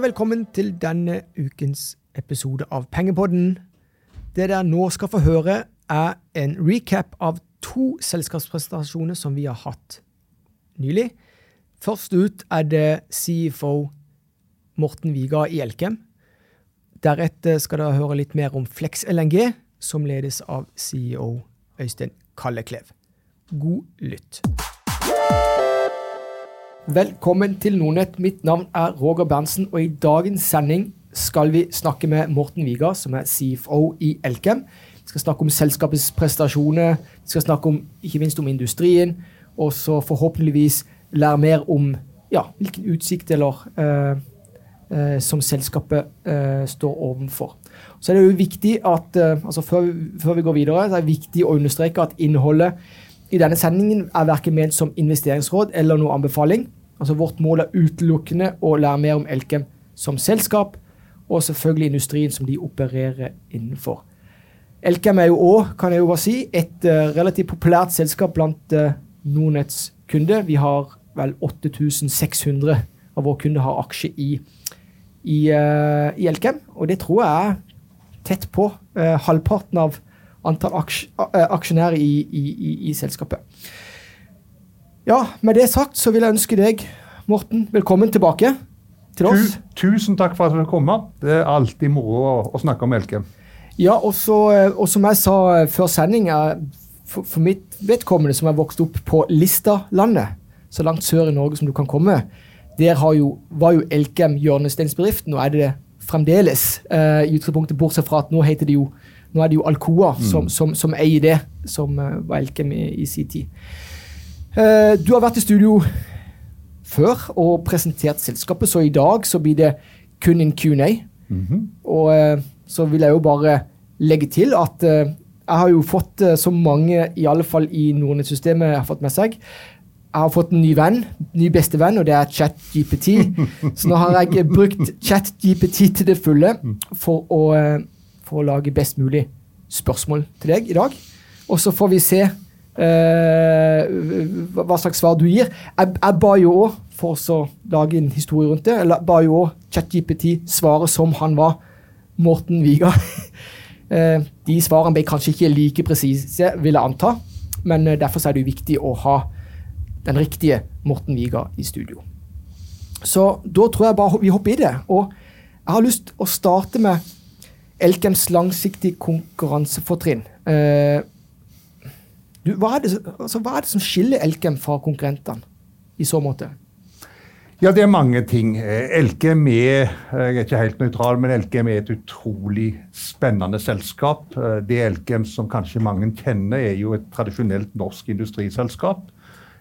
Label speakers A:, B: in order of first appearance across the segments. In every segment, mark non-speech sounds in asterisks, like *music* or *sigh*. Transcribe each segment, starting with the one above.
A: Velkommen til denne ukens episode av Pengepodden. Det dere nå skal få høre, er en recap av to selskapspresentasjoner som vi har hatt nylig. Først ut er det CFO Morten Viga i Elkem. Deretter skal dere høre litt mer om Flex LNG, som ledes av CEO Øystein Kalleklev. God lytt. Velkommen til Nordnett. Mitt navn er Roger Berntsen, og i dagens sending skal vi snakke med Morten Viga, som er CFO i Elkem. Vi skal snakke om selskapets prestasjoner, vi skal snakke om, ikke minst om industrien, og så forhåpentligvis lære mer om ja, hvilken utsikt eller eh, eh, som selskapet eh, står overfor. Så er det jo viktig at, eh, altså før, før, vi går videre, så er det viktig å understreke at innholdet i denne sendingen er verken ment som investeringsråd eller noe anbefaling. Altså Vårt mål er utelukkende å lære mer om Elkem som selskap, og selvfølgelig industrien som de opererer innenfor. Elkem er jo òg, kan jeg jo bare si, et uh, relativt populært selskap blant uh, Nordnetts kunder. Vi har vel 8600 av våre kunder har aksje i, i, uh, i, Elkem, og det tror jeg er tett på halvparten av antall aks aksjonærer i, i, i selskapet. Ja, med det sagt så vil jeg ønske deg, Morten, velkommen tilbake til oss.
B: Tusen takk for at du kom. Det er alltid moro å, å snakke om Elkem.
A: Ja, og, så, og, som jeg sa før sending, for, for, mitt vedkommende som er vokst opp på Listalandet, så langt sør i Norge som du kan komme, der jo, var jo Elkem hjørnesteinsbedriften, og er det fremdeles uh, i utgangspunktet, bortsett fra at nå heter det jo nå er det jo Alcoa mm. som, som, som, eier det, som uh, var Elkem i, i sin tid. Uh, du har vært i studio før og presentert selskapet, så i dag så blir det kun en Q&A. Mm -hmm. Og uh, så vil jeg jo bare legge til at jeg har jo fått, så mange, i alle fall i Nordnett-systemet, har fått med seg jeg har fått en ny venn, ny bestevenn, og det er ChatGPT. *laughs* Så nå har jeg brukt ChatGPT til det fulle for å for å lage best mulig spørsmål til deg i dag. Og så får vi se uh, hva slags svar du gir. Jeg, jeg ba jo òg, for å lage en historie rundt det, Jeg ba jo òg ChatJPT svare som han var Morten Viga. uh, *laughs* de svarene ble kanskje ikke like presise, vil jeg anta, men uh, derfor er det jo viktig å ha den riktige Morten Viga i studio. Så da tror jeg bare vi hopper i det. Og jeg har lyst å starte med Elkems langsiktige konkurransefortrinn. Eh, du, hva, er det, altså, hva, er det, som skiller Elkem fra konkurrentene i så måte?
B: Ja, det er mange ting. Elkem er jeg er ikke helt nøytral, men Elkem er et utrolig spennende selskap. Eh, det Elkem som kanskje mange kjenner, er jo et tradisjonelt norsk industriselskap.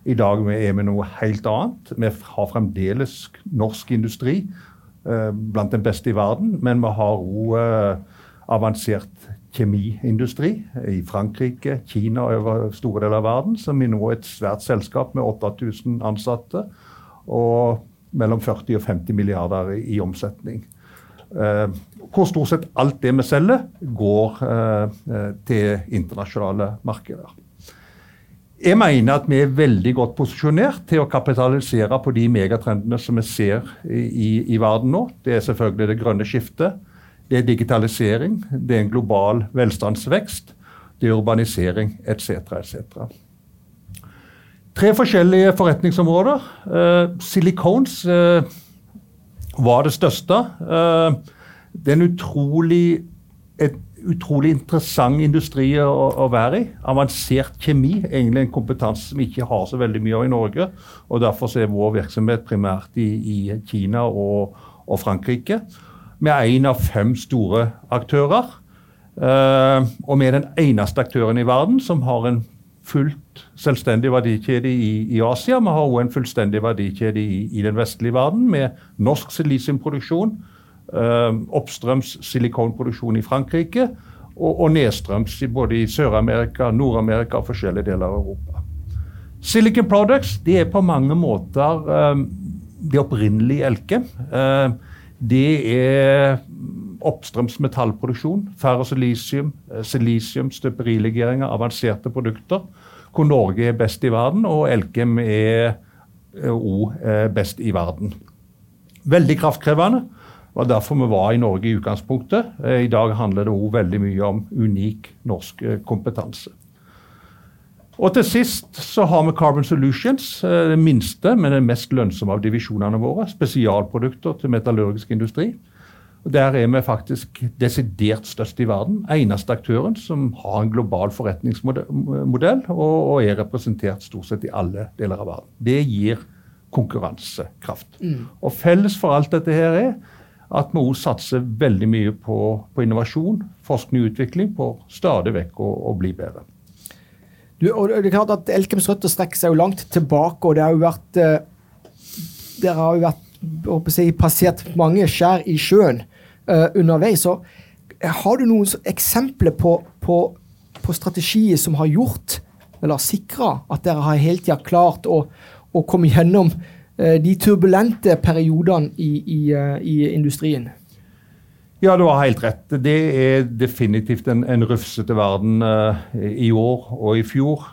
B: I dag er vi noe helt annet. Vi har fremdeles norsk industri Eh, blant den beste i verden. Men vi har òg eh, avansert kjemiindustri i Frankrike, Kina og over store deler av verden, som er nå et svært selskap med 8000 ansatte og mellom 40 og 50 milliarder i, i omsetning. Eh, hvor stort sett alt det vi selger, går eh, til internasjonale markeder. Jeg mener at vi er veldig godt posisjonert til å kapitalisere på de megatrendene som vi ser i, i, verden nå. Det er selvfølgelig det grønne skiftet, det er digitalisering, det er en global velstandsvekst, det er urbanisering etc. etc. Tre forskjellige forretningsområder. Uh, Silicones uh, var det største. Uh, det er en utrolig et utrolig interessant industri å, å, være i. Avansert kjemi, egentlig en kompetanse som vi ikke har så veldig mye av i Norge. og Derfor er vår virksomhet primært i, i Kina og, og, Frankrike. Vi er en av fem store aktører. Uh, og vi er den eneste aktøren i verden som har en fullt selvstendig verdikjede i, i Asia. Vi har også en fullstendig verdikjede i, i den vestlige verden med norsk silisiumproduksjon Eh, oppstrøms silikonproduksjon i Frankrike og, og nedstrøms både i Sør-Amerika, Nord-Amerika og forskjellige deler av Europa. Silicon Products det er på mange måter um, det opprinnelige Elke. Uh, det er oppstrøms metallproduksjon, ferrosilisium, silisium, støperilegeringer, avanserte produkter. Hvor Norge er best i verden, og Elkem er òg best i verden. Veldig kraftkrevende. Det var derfor vi var i Norge i utgangspunktet. I dag handler det òg veldig mye om unik norsk kompetanse. Og til sist så har vi Carbon Solutions, det minste, men den mest lønnsomme av divisjonene våre. Spesialprodukter til metallurgisk industri. Og Der er vi faktisk desidert størst i verden. Eneste aktøren som har en global forretningsmodell og, og er representert stort sett i alle deler av verden. Det gir konkurransekraft. Mm. Og Felles for alt dette her er at vi òg satser veldig mye på, på, innovasjon, forskning og utvikling, på stadig vekk å, bli bedre.
A: Du, det er klart at Elkems røtter strekker seg jo langt tilbake, og det har jo vært eh, Dere har jo vært jeg, passert mange skjær i sjøen uh, underveis. Så eh, har du noen eksempler på, på, på, strategier som har gjort, eller sikra, at dere har hele tida klart å, å, komme gjennom de turbulente periodene i, i, uh, i industrien?
B: Ja, du har helt rett. Det er definitivt en, en rufsete verden uh, i år og i fjor.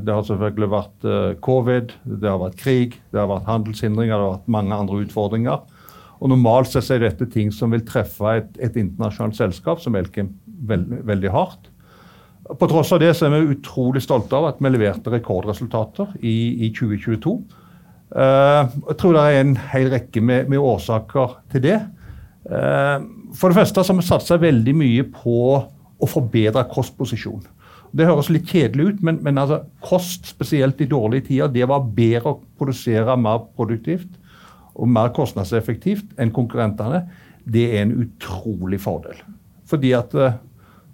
B: Det har selvfølgelig vært covid, det har vært krig, det har vært handelshindringer, det har vært mange andre utfordringer. Og Normalt sett er dette ting som vil treffe et, et internasjonalt selskap som Elkem veld, veldig hardt. På tross av det så er vi utrolig stolte av at vi leverte rekordresultater i, i 2022. jeg tror det er en hel rekke med, med årsaker til det. Uh, for det første har vi satsa veldig mye på å forbedre kostposisjon. Det høres litt kjedelig ut, men, men altså, kost, spesielt i dårlige tider, det var bedre å produsere mer produktivt og mer kostnadseffektivt enn konkurrentene. Det er en utrolig fordel. Fordi at eh,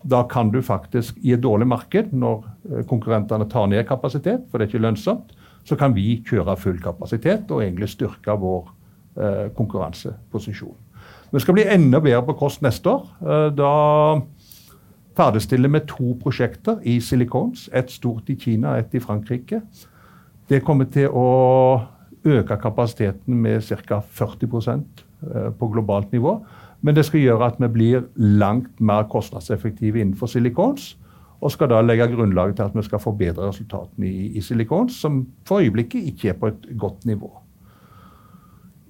B: da kan du faktisk, i et dårlig marked, når eh, konkurrentene tar ned kapasitet, for det er ikke lønnsomt, så kan vi kjøre full kapasitet og egentlig styrke vår eh, konkurranseposisjon. Vi skal bli enda bedre på kost neste år. Eh, da ferdigstiller vi to prosjekter i silikons. Et stort i Kina, et i Frankrike. Det kommer til å øke kapasiteten med ca. 40 eh, på globalt nivå. Men det skal gjøre at vi blir langt mer kostnadseffektive innenfor silikons. Og skal da legge grunnlaget til at vi skal forbedre resultatene i, i silikons, som for øyeblikket ikke er på et godt nivå.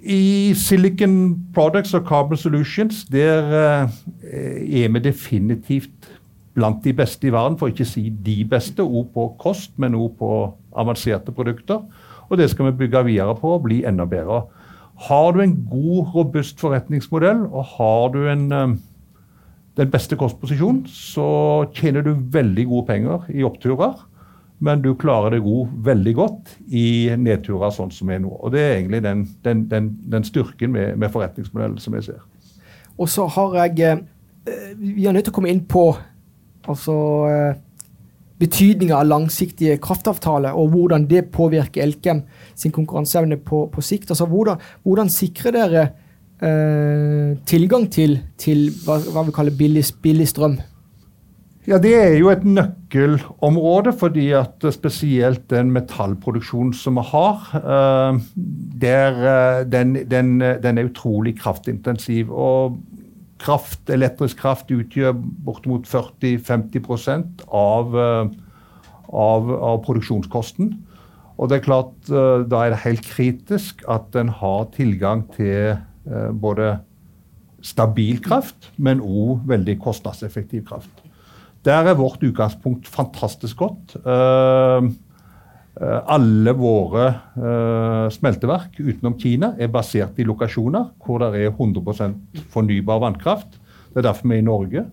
B: I Silicon Products og Carbon Solutions der eh, er vi definitivt blant de beste i verden, for ikke å si de beste. Ord på kost, men òg på avanserte produkter. Og det skal vi bygge videre på og bli enda bedre. Har du en god, robust forretningsmodell, og har du en, eh, den beste kostposisjonen, så tjener du veldig gode penger i oppturer men du klarer det god, veldig godt i nedturer sånn som er nå. Og Det er egentlig den, den, den, den styrken med, med, forretningsmodellen som jeg ser.
A: Og så har jeg eh, Vi er nødt til å komme inn på altså eh, betydninga av langsiktige kraftavtaler, og hvordan det påvirker Elkem sin konkurranseevne på, på sikt. Altså Hvordan, hvordan sikrer dere eh, tilgang til, til hva, hva, vi kaller billig, billig strøm?
B: Ja, Det er jo et nøkkelområde, fordi at spesielt den metallproduksjonen som vi har, uh, der, uh, den, den, den, er utrolig kraftintensiv. Og kraft, elektrisk kraft utgjør bortimot 40-50% av, av, av produksjonskosten. Og det er klart, Da er det helt kritisk at en har tilgang til både stabil kraft, men òg veldig kostnadseffektiv kraft. Der er vårt utgangspunkt fantastisk godt. Uh, alle våre smelteverk utenom Kina er basert i lokasjoner hvor det er 100% fornybar vannkraft. Det er derfor vi er i Norge.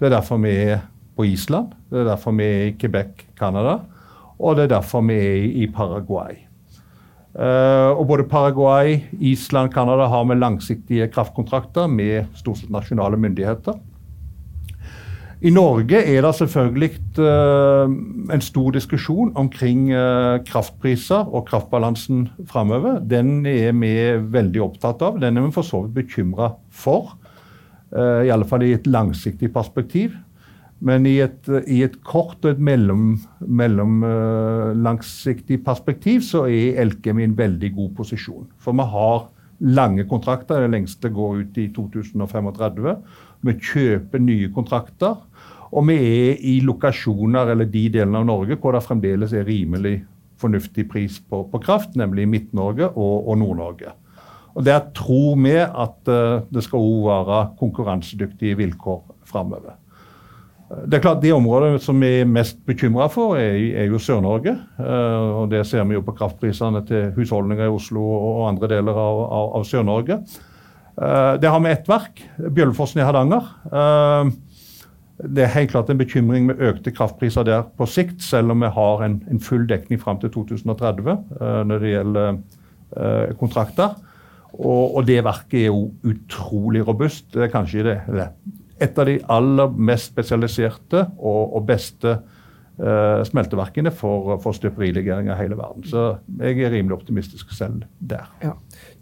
B: Det er derfor vi er på Island. Det er derfor vi er i Quebec, Canada. Og det er derfor vi er i Paraguay. Uh, og Både Paraguay, Island Canada har med langsiktige kraftkontrakter med stort sett nasjonale myndigheter. I Norge er det selvfølgelig uh, en stor diskusjon omkring uh, kraftpriser og kraftbalansen framover. Den er vi veldig opptatt av. Den er vi for så vidt bekymra for. I alle fall i et langsiktig perspektiv. Men i et, i et kort og et mellom, mellom, perspektiv så er Elkem i en veldig god posisjon. For vi har lange kontrakter. Det lengste går ut i 2035. Vi kjøper nye kontrakter. Og vi er i lokasjoner eller de delene av Norge hvor det fremdeles er rimelig fornuftig pris på, på kraft, nemlig Midt-Norge og, og Nord-Norge. Og Der tror vi at uh, det skal òg være konkurransedyktige vilkår framover. Det er klart De områdene som vi er mest bekymra for, er, er jo Sør-Norge. Uh, og Det ser vi jo på kraftprisene til husholdninger i Oslo og andre deler av, av, av Sør-Norge. Uh, det har vi ett verk, Bjøllefossen i Hardanger. Uh, det er helt klart en bekymring med økte kraftpriser der på sikt, selv om vi har en, en full dekning fram til 2030 når det gjelder kontrakter. Og, og, det verket er jo utrolig robust. Det er kanskje det, et av de aller mest spesialiserte og, og beste uh, smelteverkene for, for støperilegering av hele verden. Så jeg er rimelig optimistisk selv der.
A: Ja.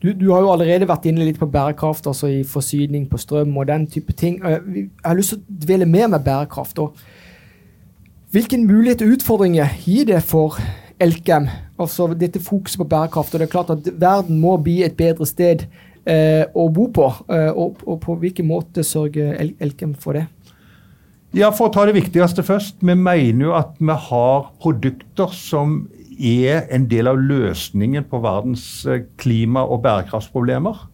A: Du, du, har jo allerede vært inne litt på bærekraft, altså i forsyning på strøm og den type ting. Jeg har lyst til å dvele mer med bærekraft. Og hvilken mulighet og utfordringer gir det for Elkem, altså dette fokuset på bærekraft. og det er klart at Verden må bli et bedre sted eh, å bo på. Eh, og, og, på hvilken måte sørger El Elkem for det?
B: Ja, For å ta det viktigste først. Vi mener jo at vi har produkter som er en del av løsningen på verdens eh, klima- og bærekraftsproblemer.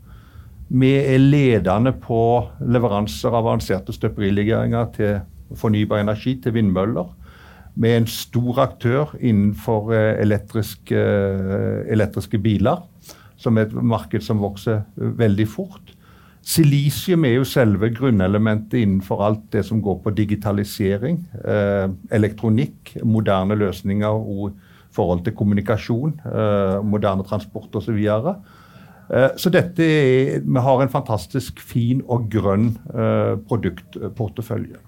B: Vi er ledende på leveranser av avanserte støperilegeringer til fornybar energi, til vindmøller Vi er en stor aktør innenfor eh, elektriske, eh, elektriske biler, som er et marked som vokser veldig fort. Silisium er jo selve grunnelementet innenfor alt det som går på digitalisering, eh, elektronikk, moderne løsninger og forhold til kommunikasjon, eh, moderne transport osv. Så, eh, så dette er, vi har en fantastisk fin og grønn eh, produktportefølje.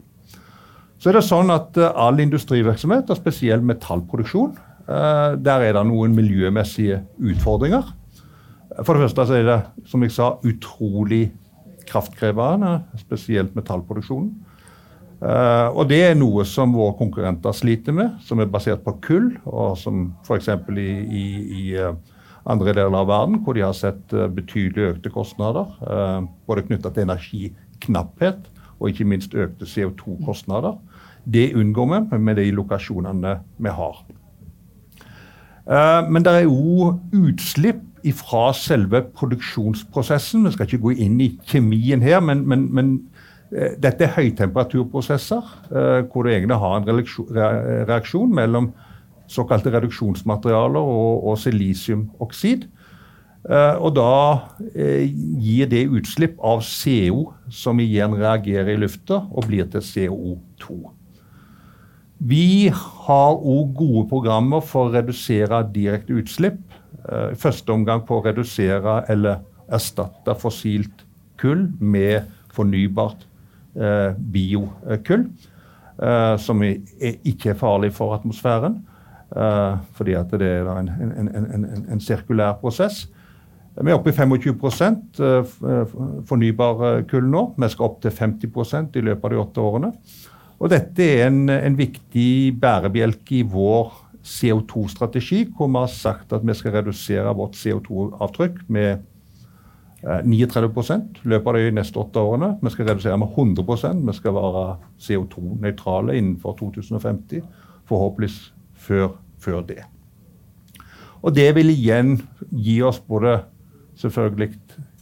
B: Så er det sånn at all industrivirksomhet, og spesielt metallproduksjon, der er det noen miljømessige utfordringer. For det første er det, som jeg sa, utrolig kraftkrevende, spesielt metallproduksjonen. Uh, og det er noe som våre konkurrenter sliter med, som er basert på kull, og som f.eks. i, i, i uh, andre deler av verden, hvor de har sett uh, betydelig økte kostnader. både knytta til energiknapphet og ikke minst økte CO2-kostnader. Det unngår vi med de lokasjonene vi har. Uh, men det er òg utslipp fra selve produksjonsprosessen. Vi skal ikke gå inn i kjemien her, men, men, men eh, dette er høytemperaturprosesser eh, hvor du egentlig har en reaksjon mellom såkalte reduksjonsmaterialer og, og silisiumoksid. Og da gir det utslipp av CO, som igjen reagerer i lufta og blir til CO2. Vi har òg gode programmer for å redusere direkte utslipp. Eh, I første omgang på å redusere eller erstatte fossilt kull med fornybart eh, biokull. Eh, som ikke er farlig for atmosfæren, fordi det er en, en, en, en sirkulær prosess. Vi er oppe i 25 fornybar kull nå. Vi skal opp til 50% i løpet av de åtte årene. Og dette er en, en viktig bærebjelke i vår CO2-strategi, hvor vi har sagt at vi skal redusere vårt CO2-avtrykk med 39 eh, i løpet av de neste åtte årene. Vi skal redusere med 100% Vi skal være CO2-nøytrale innenfor 2050. Forhåpentligvis før, før, det. Og det vil igjen gi oss både selvfølgelig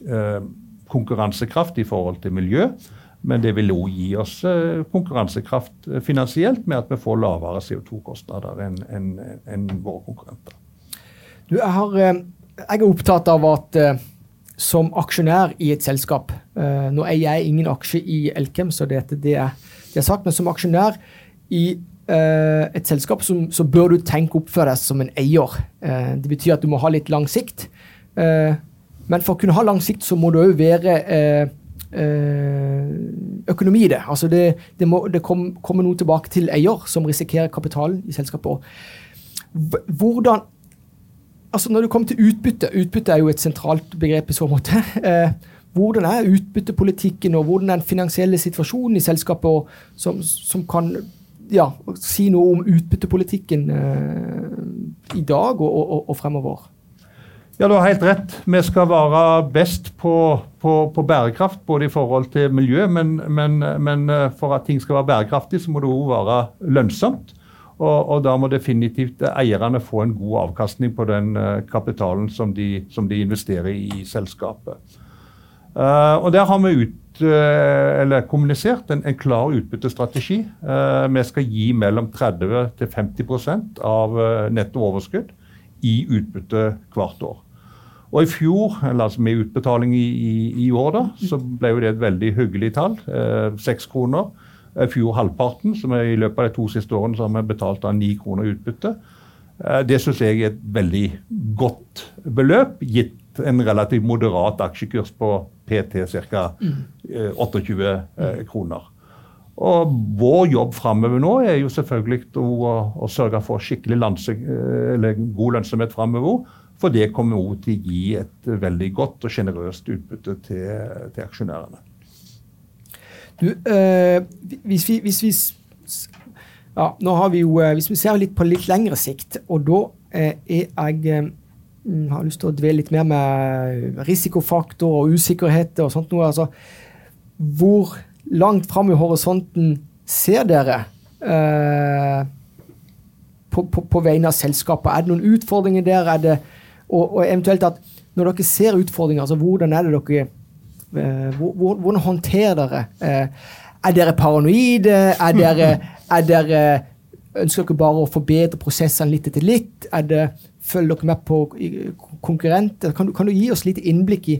B: eh, konkurransekraft i forhold til miljø, men det vil òg gi oss eh, konkurransekraft eh, finansielt med at vi får lavere CO2-kostnader enn en, en våre konkurrenter.
A: Du, jeg, har, eh, jeg, er opptatt av at som aksjonær i et selskap Nå er jeg ingen aksje i Elkem, så det, det, er, det er sagt, men som aksjonær i et selskap så, så bør du tenke opp for deg som en eier. det betyr at du må ha litt lang sikt. men for å kunne ha lang sikt så må du òg være økonomi i det. Altså det, det, må, det kom, kommer noe tilbake til eier, som risikerer kapitalen i selskapet. Hvordan altså Når det kommer til utbytte, utbytte er jo et sentralt begrep i så måte. *laughs* Eh, hvordan er utbyttepolitikken og hvordan er den finansielle situasjonen i selskapet og, som, som, kan ja, si noe om utbyttepolitikken eh, i dag og, og, og fremover?
B: Ja, Du har helt rett. Vi skal være best på, på, på bærekraft, både i forhold til miljø, men, men, men, eh, for at ting skal være bærekraftig, så må det òg være lønnsomt. Og, og, da må definitivt eierne få en god avkastning på den uh, kapitalen som de, som de, investerer i, selskapet. Uh, og der har vi ut, kommunisert en, en, klar utbyttestrategi. vi skal gi mellom 30 til 50% av netto overskudd i utbytte hvert år. Og i fjor, eller altså med utbetaling i, i, i år, da, så ble jo det et veldig hyggelig tall. Seks kroner. I fjor halvparten, som er i løpet av de to siste årene så har vi betalt av ni kroner utbytte. Eh, det syns jeg er et veldig godt beløp, gitt en relativt moderat aksjekurs på PT ca. 28 eh, kroner. Og Vår jobb framover nå er jo selvfølgelig å, å sørge for skikkelig landse, eh, god lønnsomhet framover. For det kommer òg til å gi et veldig godt og sjenerøst utbytte til, til aksjonærene.
A: Du, øh, hvis vi, hvis vi ja, nå har vi jo, øh, Hvis vi ser litt på litt lengre sikt, og da øh, er jeg øh, har lyst til å dvele litt mer med risikofaktor og usikkerhet og sånt noe. Altså, hvor langt fram i horisonten ser dere øh, på, på, på, vegne av selskapet? Er det noen utfordringer der? Er det, og, og eventuelt at når dere ser utfordringer, altså hvordan er det dere Eh, hvordan håndterer dere? Eh, er dere paranoide? Er dere, *laughs* er dere Ønsker dere bare å forbedre prosessene litt etter litt? Er det, følger dere med på konkurrenter? Kan du, kan du gi oss litt innblikk i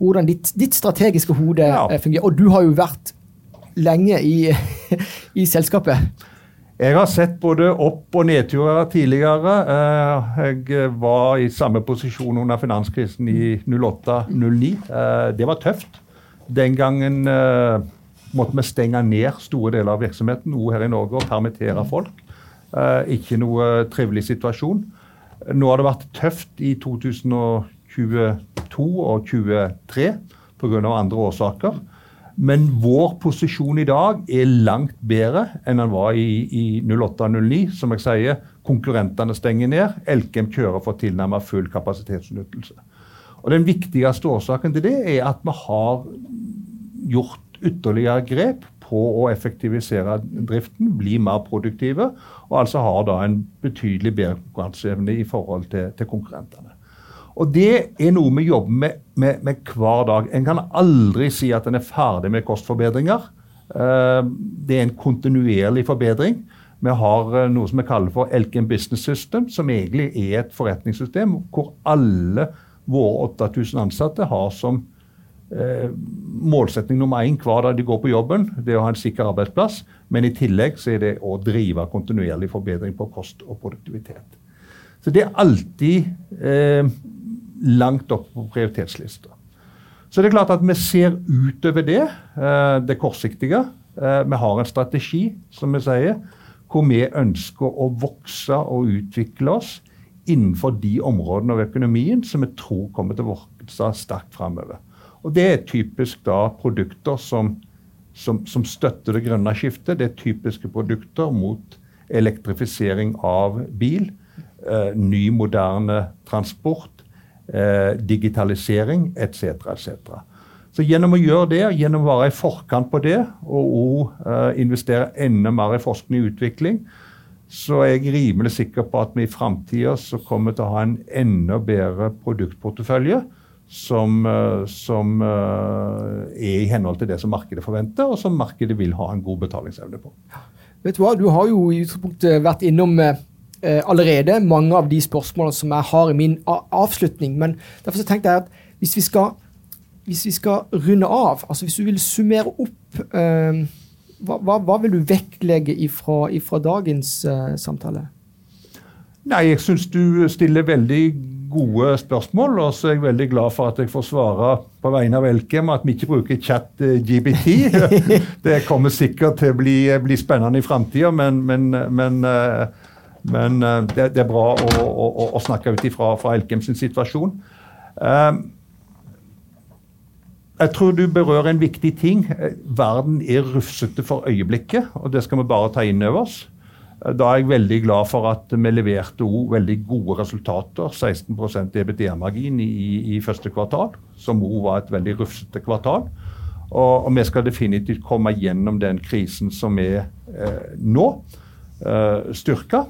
A: hvordan ditt, ditt strategiske hode ja. Eh, fungerer? Og du har jo vært lenge i, *laughs* i selskapet.
B: Jeg har sett både opp- og nedturer tidligere. Eh, jeg var i samme posisjon under finanskrisen i 08-09. Eh, det var tøft. Den gangen måtte vi stenge ned store deler av virksomheten også her i Norge og permittere folk. Ikke noe trivelig situasjon. Nå har det vært tøft i 2022 og 2023 pga. andre årsaker. Men vår posisjon i dag er langt bedre enn den var i, i 08-09. Som jeg sier, konkurrentene stenger ned. Elkem kjører for tilnærmet full kapasitetsutnyttelse. Og Den viktigste årsaken til det er at vi har gjort ytterligere grep på å effektivisere driften, bli mer produktive, og altså har da en betydelig bedre konkurranseevne i forhold til, til konkurrentene. Og det er noe vi jobber med, med, med, hver dag. En kan aldri si at en er ferdig med kostforbedringer. Uh, det er en kontinuerlig forbedring. Vi har uh, noe som vi kaller for Elken Business System, som egentlig er et forretningssystem hvor alle våre 8000 ansatte har som Eh, målsetning nummer én hver dag de går på jobben, det er å ha en sikker arbeidsplass. Men i tillegg så er det å drive kontinuerlig forbedring på kost og produktivitet. Så det er alltid langt opp på prioritetslista. Så det er klart at vi ser utover det, eh, det kortsiktige. Eh, vi har en strategi, som vi sier, hvor vi ønsker å vokse og utvikle oss innenfor de områdene av økonomien som vi tror kommer til å vokse sterkt framover. Og det er typisk da produkter som, som, som, støtter det grønne skiftet. Det er typiske produkter mot elektrifisering av bil, eh, ny, moderne transport, eh, digitalisering etc. etc. Så gjennom å gjøre det, gjennom å være i forkant på det, og òg eh, investere enda mer i forskning og utvikling, så er jeg rimelig sikker på at vi i framtida kommer til å ha en enda bedre produktportefølje som, eh, som uh, er i henhold til det som markedet forventer, og som markedet vil ha en god betalingsevne på.
A: Vet Du hva, du har jo i utgangspunktet vært innom uh, eh, allerede mange av de spørsmålene som jeg har i min avslutning. Men derfor så tenkte jeg at hvis vi skal, hvis vi skal runde av, altså hvis du vil summere opp eh, hva, hva, hva, vil du vektlegge ifra, ifra dagens eh, samtale?
B: Nei, jeg syns du stiller veldig gode spørsmål. Og så er jeg veldig glad for at jeg får svare på vegne av Elkem at vi ikke bruker chat eh, *laughs* det kommer sikkert til å bli, bli spennende i framtida, men, men, men uh, men uh, det, det, er bra å, å, å snakke ut ifra fra Elkem sin situasjon. Uh, jeg tror du berører en viktig ting. Verden er rufsete for øyeblikket, og det skal vi bare ta inn over oss. Da er jeg veldig glad for at vi leverte veldig gode resultater. 16% EBDA-margin i, i, første kvartal, som òg var et veldig rufsete kvartal. Og, og, vi skal definitivt komme gjennom den krisen som er eh, nå. eh, styrka.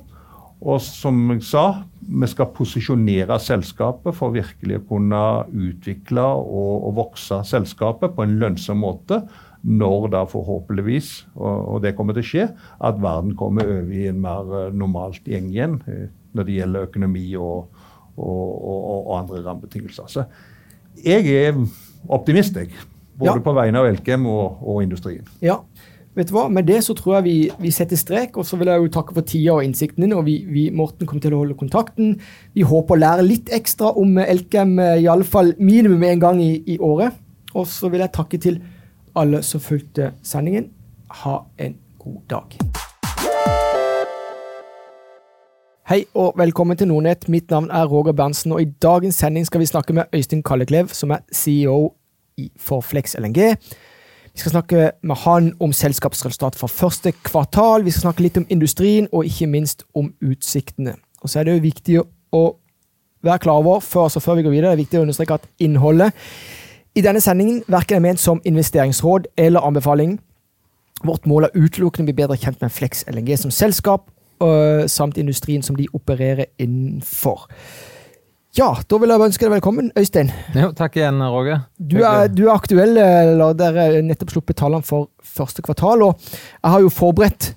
B: Og som jeg sa, vi skal posisjonere selskapet for virkelig å kunne utvikle og, og vokse selskapet på en lønnsom måte når da forhåpentligvis, og, og det kommer til å skje, at verden kommer over i en mer eh, normalt gjeng igjen eh, når det gjelder økonomi og, og andre rammebetingelser. Så jeg er optimist, jeg. Både ja. på vegne av Elkem og, industrien.
A: Ja, vet du hva, Med det så tror jeg vi, vi setter strek. og Så vil jeg jo takke for tida og innsikten din. og vi, vi, Morten kommer til å holde kontakten. Vi håper å lære litt ekstra om Elkem, iallfall minimum én gang i, i, året. Og så vil jeg takke til alle som fulgte sendingen. Ha en god dag. Hei og velkommen til Nordnett. Mitt navn er Roger Berntsen, og i dagens sending skal vi snakke med Øystein Kalleklev, som er CEO for Flex LNG. Vi skal snakke med han om selskapsresultat for første kvartal. Vi skal snakke litt om industrien, og ikke minst om utsiktene. Og så er det jo viktig å være klar over, før, altså før vi går videre, det er viktig å understreke at innholdet i denne sendingen verken er ment som investeringsråd eller anbefaling. Vårt mål er utelukkende å bli bedre kjent med Flex LNG som selskap, øh, samt industrien som de opererer innenfor. Ja, da vil jeg ønske deg velkommen, Øystein.
C: Jo, takk igjen, Roger.
A: Du er, du er aktuell, eller dere har nettopp sluppet tallene for første kvartal. og Jeg har jo forberedt,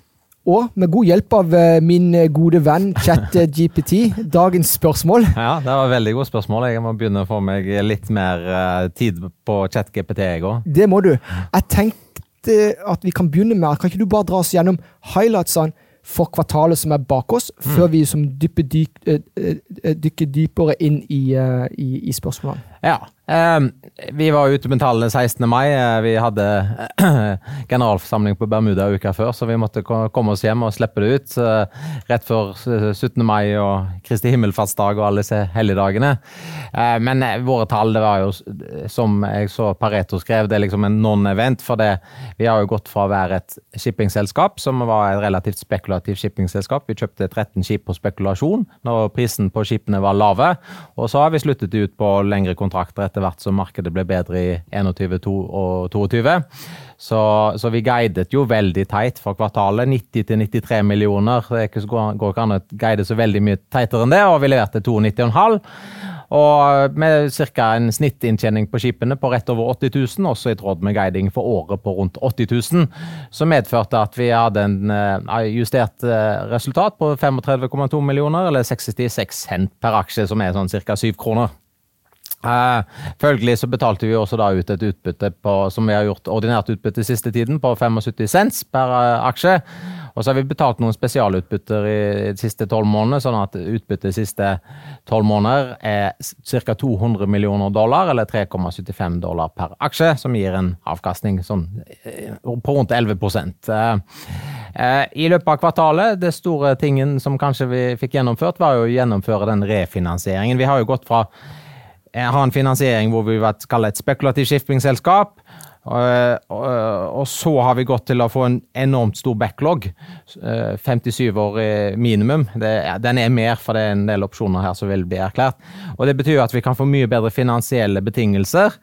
A: og med god hjelp av eh, min gode venn ChatGPT, *laughs* dagens spørsmål.
C: Ja, det var veldig gode spørsmål. Jeg må begynne å få meg litt mer eh, tid på ChatGPT, jeg òg.
A: Det må du. Jeg tenkte at vi kan begynne med Kan ikke du bare dra oss gjennom highlightsene for kvartalet som er bak oss, mm. før vi som dykker, dykker, dykker dypere inn i, i, i spørsmålene?
C: Ja. Um, vi var ute med tallene 16. mai. Eh, vi hadde *clears throat* generalforsamling på Bermuda uka før, så vi måtte komme oss hjem og slippe det ut uh, rett før 17. mai og Kristi himmelfartsdag og alle disse helligdagene. Men våre tall, det var jo, som jeg så Pareto skrev, det er liksom en non-event. For det, vi har jo gått fra å være et shippingselskap, som var et relativt spekulativt shippingselskap. Vi kjøpte 13 skip på spekulasjon når prisen på skipene var lave, og så har vi sluttet ut på lengre kontrakt kontrakter etter hvert som markedet ble bedre i 21 og 22. Så, så vi guidet jo veldig teit for kvartalet. 90-93 millioner. Det går ikke an å guide så veldig mye teitere enn det, og vi leverte 92,5. Og med ca. en snittinntjening på skipene på rett over 80 000, også i tråd med guiding for året på rundt 80 000, som medførte at vi hadde en uh, justert uh, resultat på 35,2 millioner, eller 66 cent per aksje, som er sånn ca. 7 kroner. Uh, følgelig så betalte vi også da ut et utbytte på, som vi har gjort ordinært utbytte siste tiden, på 75 cents per uh, aksje. Og så har vi betalt noen spesialutbytter i de siste tolv månedene, sånn at utbyttet de siste tolv måneder er ca. 200 millioner dollar, eller 3,75 dollar per aksje, som gir en avkastning sånn, eh, på rundt 11 uh, I løpet av kvartalet, det store tingen som kanskje vi fikk gjennomført, var jo å gjennomføre den refinansieringen. Vi har jo gått fra har en finansiering hvor vi kaller kalle et spekulativt shippingselskap. Og, og, så har vi gått til å få en enormt stor backlog. 57 eh, år minimum. Den er mer, for det er en del opsjoner her som vil bli erklært. Og Det betyr at vi kan få mye bedre finansielle betingelser,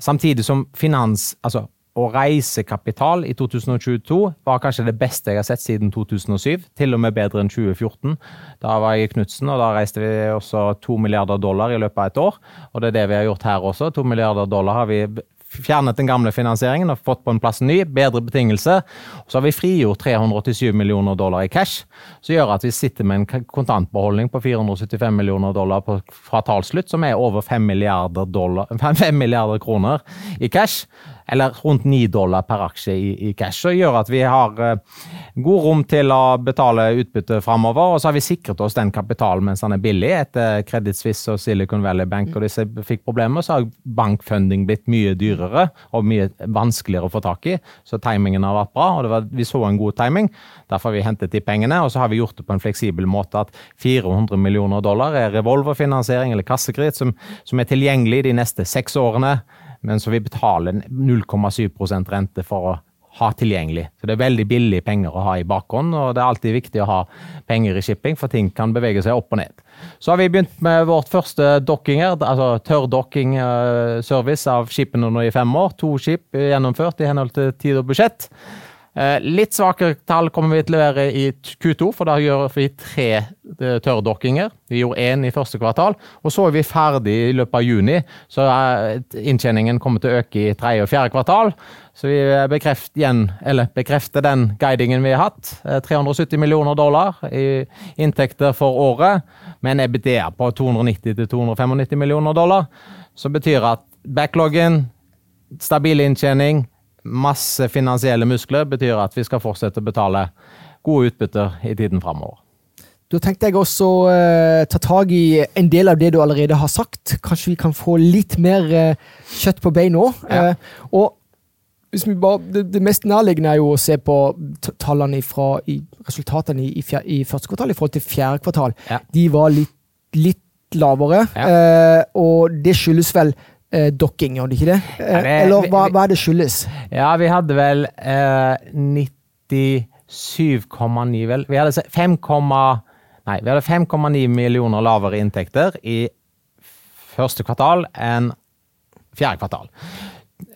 C: samtidig som finans, altså og reisekapital i 2022 var kanskje det beste jeg har sett siden 2007. Til og med bedre enn 2014. Da var jeg i Knutsen, og da reiste vi også to milliarder dollar i løpet av et år. Og det er det vi har gjort her også. To milliarder dollar har vi fjernet den gamle finansieringen og fått på en plass ny, bedre betingelser. Så har vi frigjort 387 millioner dollar i cash, som gjør at vi sitter med en kontantbeholdning på 475 millioner dollar på kvartalsslutt, som er over 5 milliarder, dollar, *laughs* 5 milliarder kroner i cash eller rundt 9 dollar per aksje i, i cash. Og gjør at vi har uh, god rom til å betale utbytte framover. Og så har vi sikret oss den kapitalen mens den er billig. Etter Credit Suisse og Silicon Valley Bank og disse fikk problemer, så har bankfunding blitt mye dyrere og mye vanskeligere å få tak i. Så timingen har vært bra, og var, vi så en god timing. Derfor har vi hentet de pengene, og så har vi gjort det på en fleksibel måte at 400 millioner dollar er revolverfinansiering eller kassekreditt som, som er tilgjengelig de neste seks årene men så vi betaler 0,7% rente for å ha tilgjengelig. Så Det er veldig billige penger å ha i bakhånd, og det er alltid viktig å ha penger i shipping, for ting kan bevege seg opp og ned. Så har vi begynt med vårt første dokkinger, altså tørrdokking-service av skipene nå i fem år. To skip gjennomført i henhold til tid og budsjett. Eh, litt svakere tall kommer vi til å levere i Q2, for da gjør vi tre eh, tørrdokkinger. Vi gjorde én i første kvartal, og så er vi ferdig i løpet av juni. Så inntjeningen kommer til å øke i tredje og fjerde kvartal. Så vi bekrefter, igjen, bekrefter den guidingen vi har hatt. 370 millioner dollar i inntekter for året, med en EBDA på 290-295 millioner dollar. Som betyr at backloggen, stabil inntjening, masse finansielle muskler betyr at vi skal fortsette å betale gode utbytter i tiden framover.
A: Da tenkte jeg også uh, ta tak i en del av det du allerede har sagt. Kanskje vi kan få litt mer uh, kjøtt på bein nå. Ja. Og bare, det, det, mest nærliggende er jo å se på tallene fra i, resultatene i, i, fjer, i, første kvartal i forhold til fjerde kvartal. Ja. De var litt, litt lavere, ja. og det skyldes vel eh, dokking, gjør det ikke det? Eh, vi, Eller hva, hva er det skyldes?
C: Ja, vi hadde vel eh, 97,9 vel. Vi hadde 5, nei, vi hadde 5,9 millioner lavere inntekter i første kvartal enn fjerde kvartal.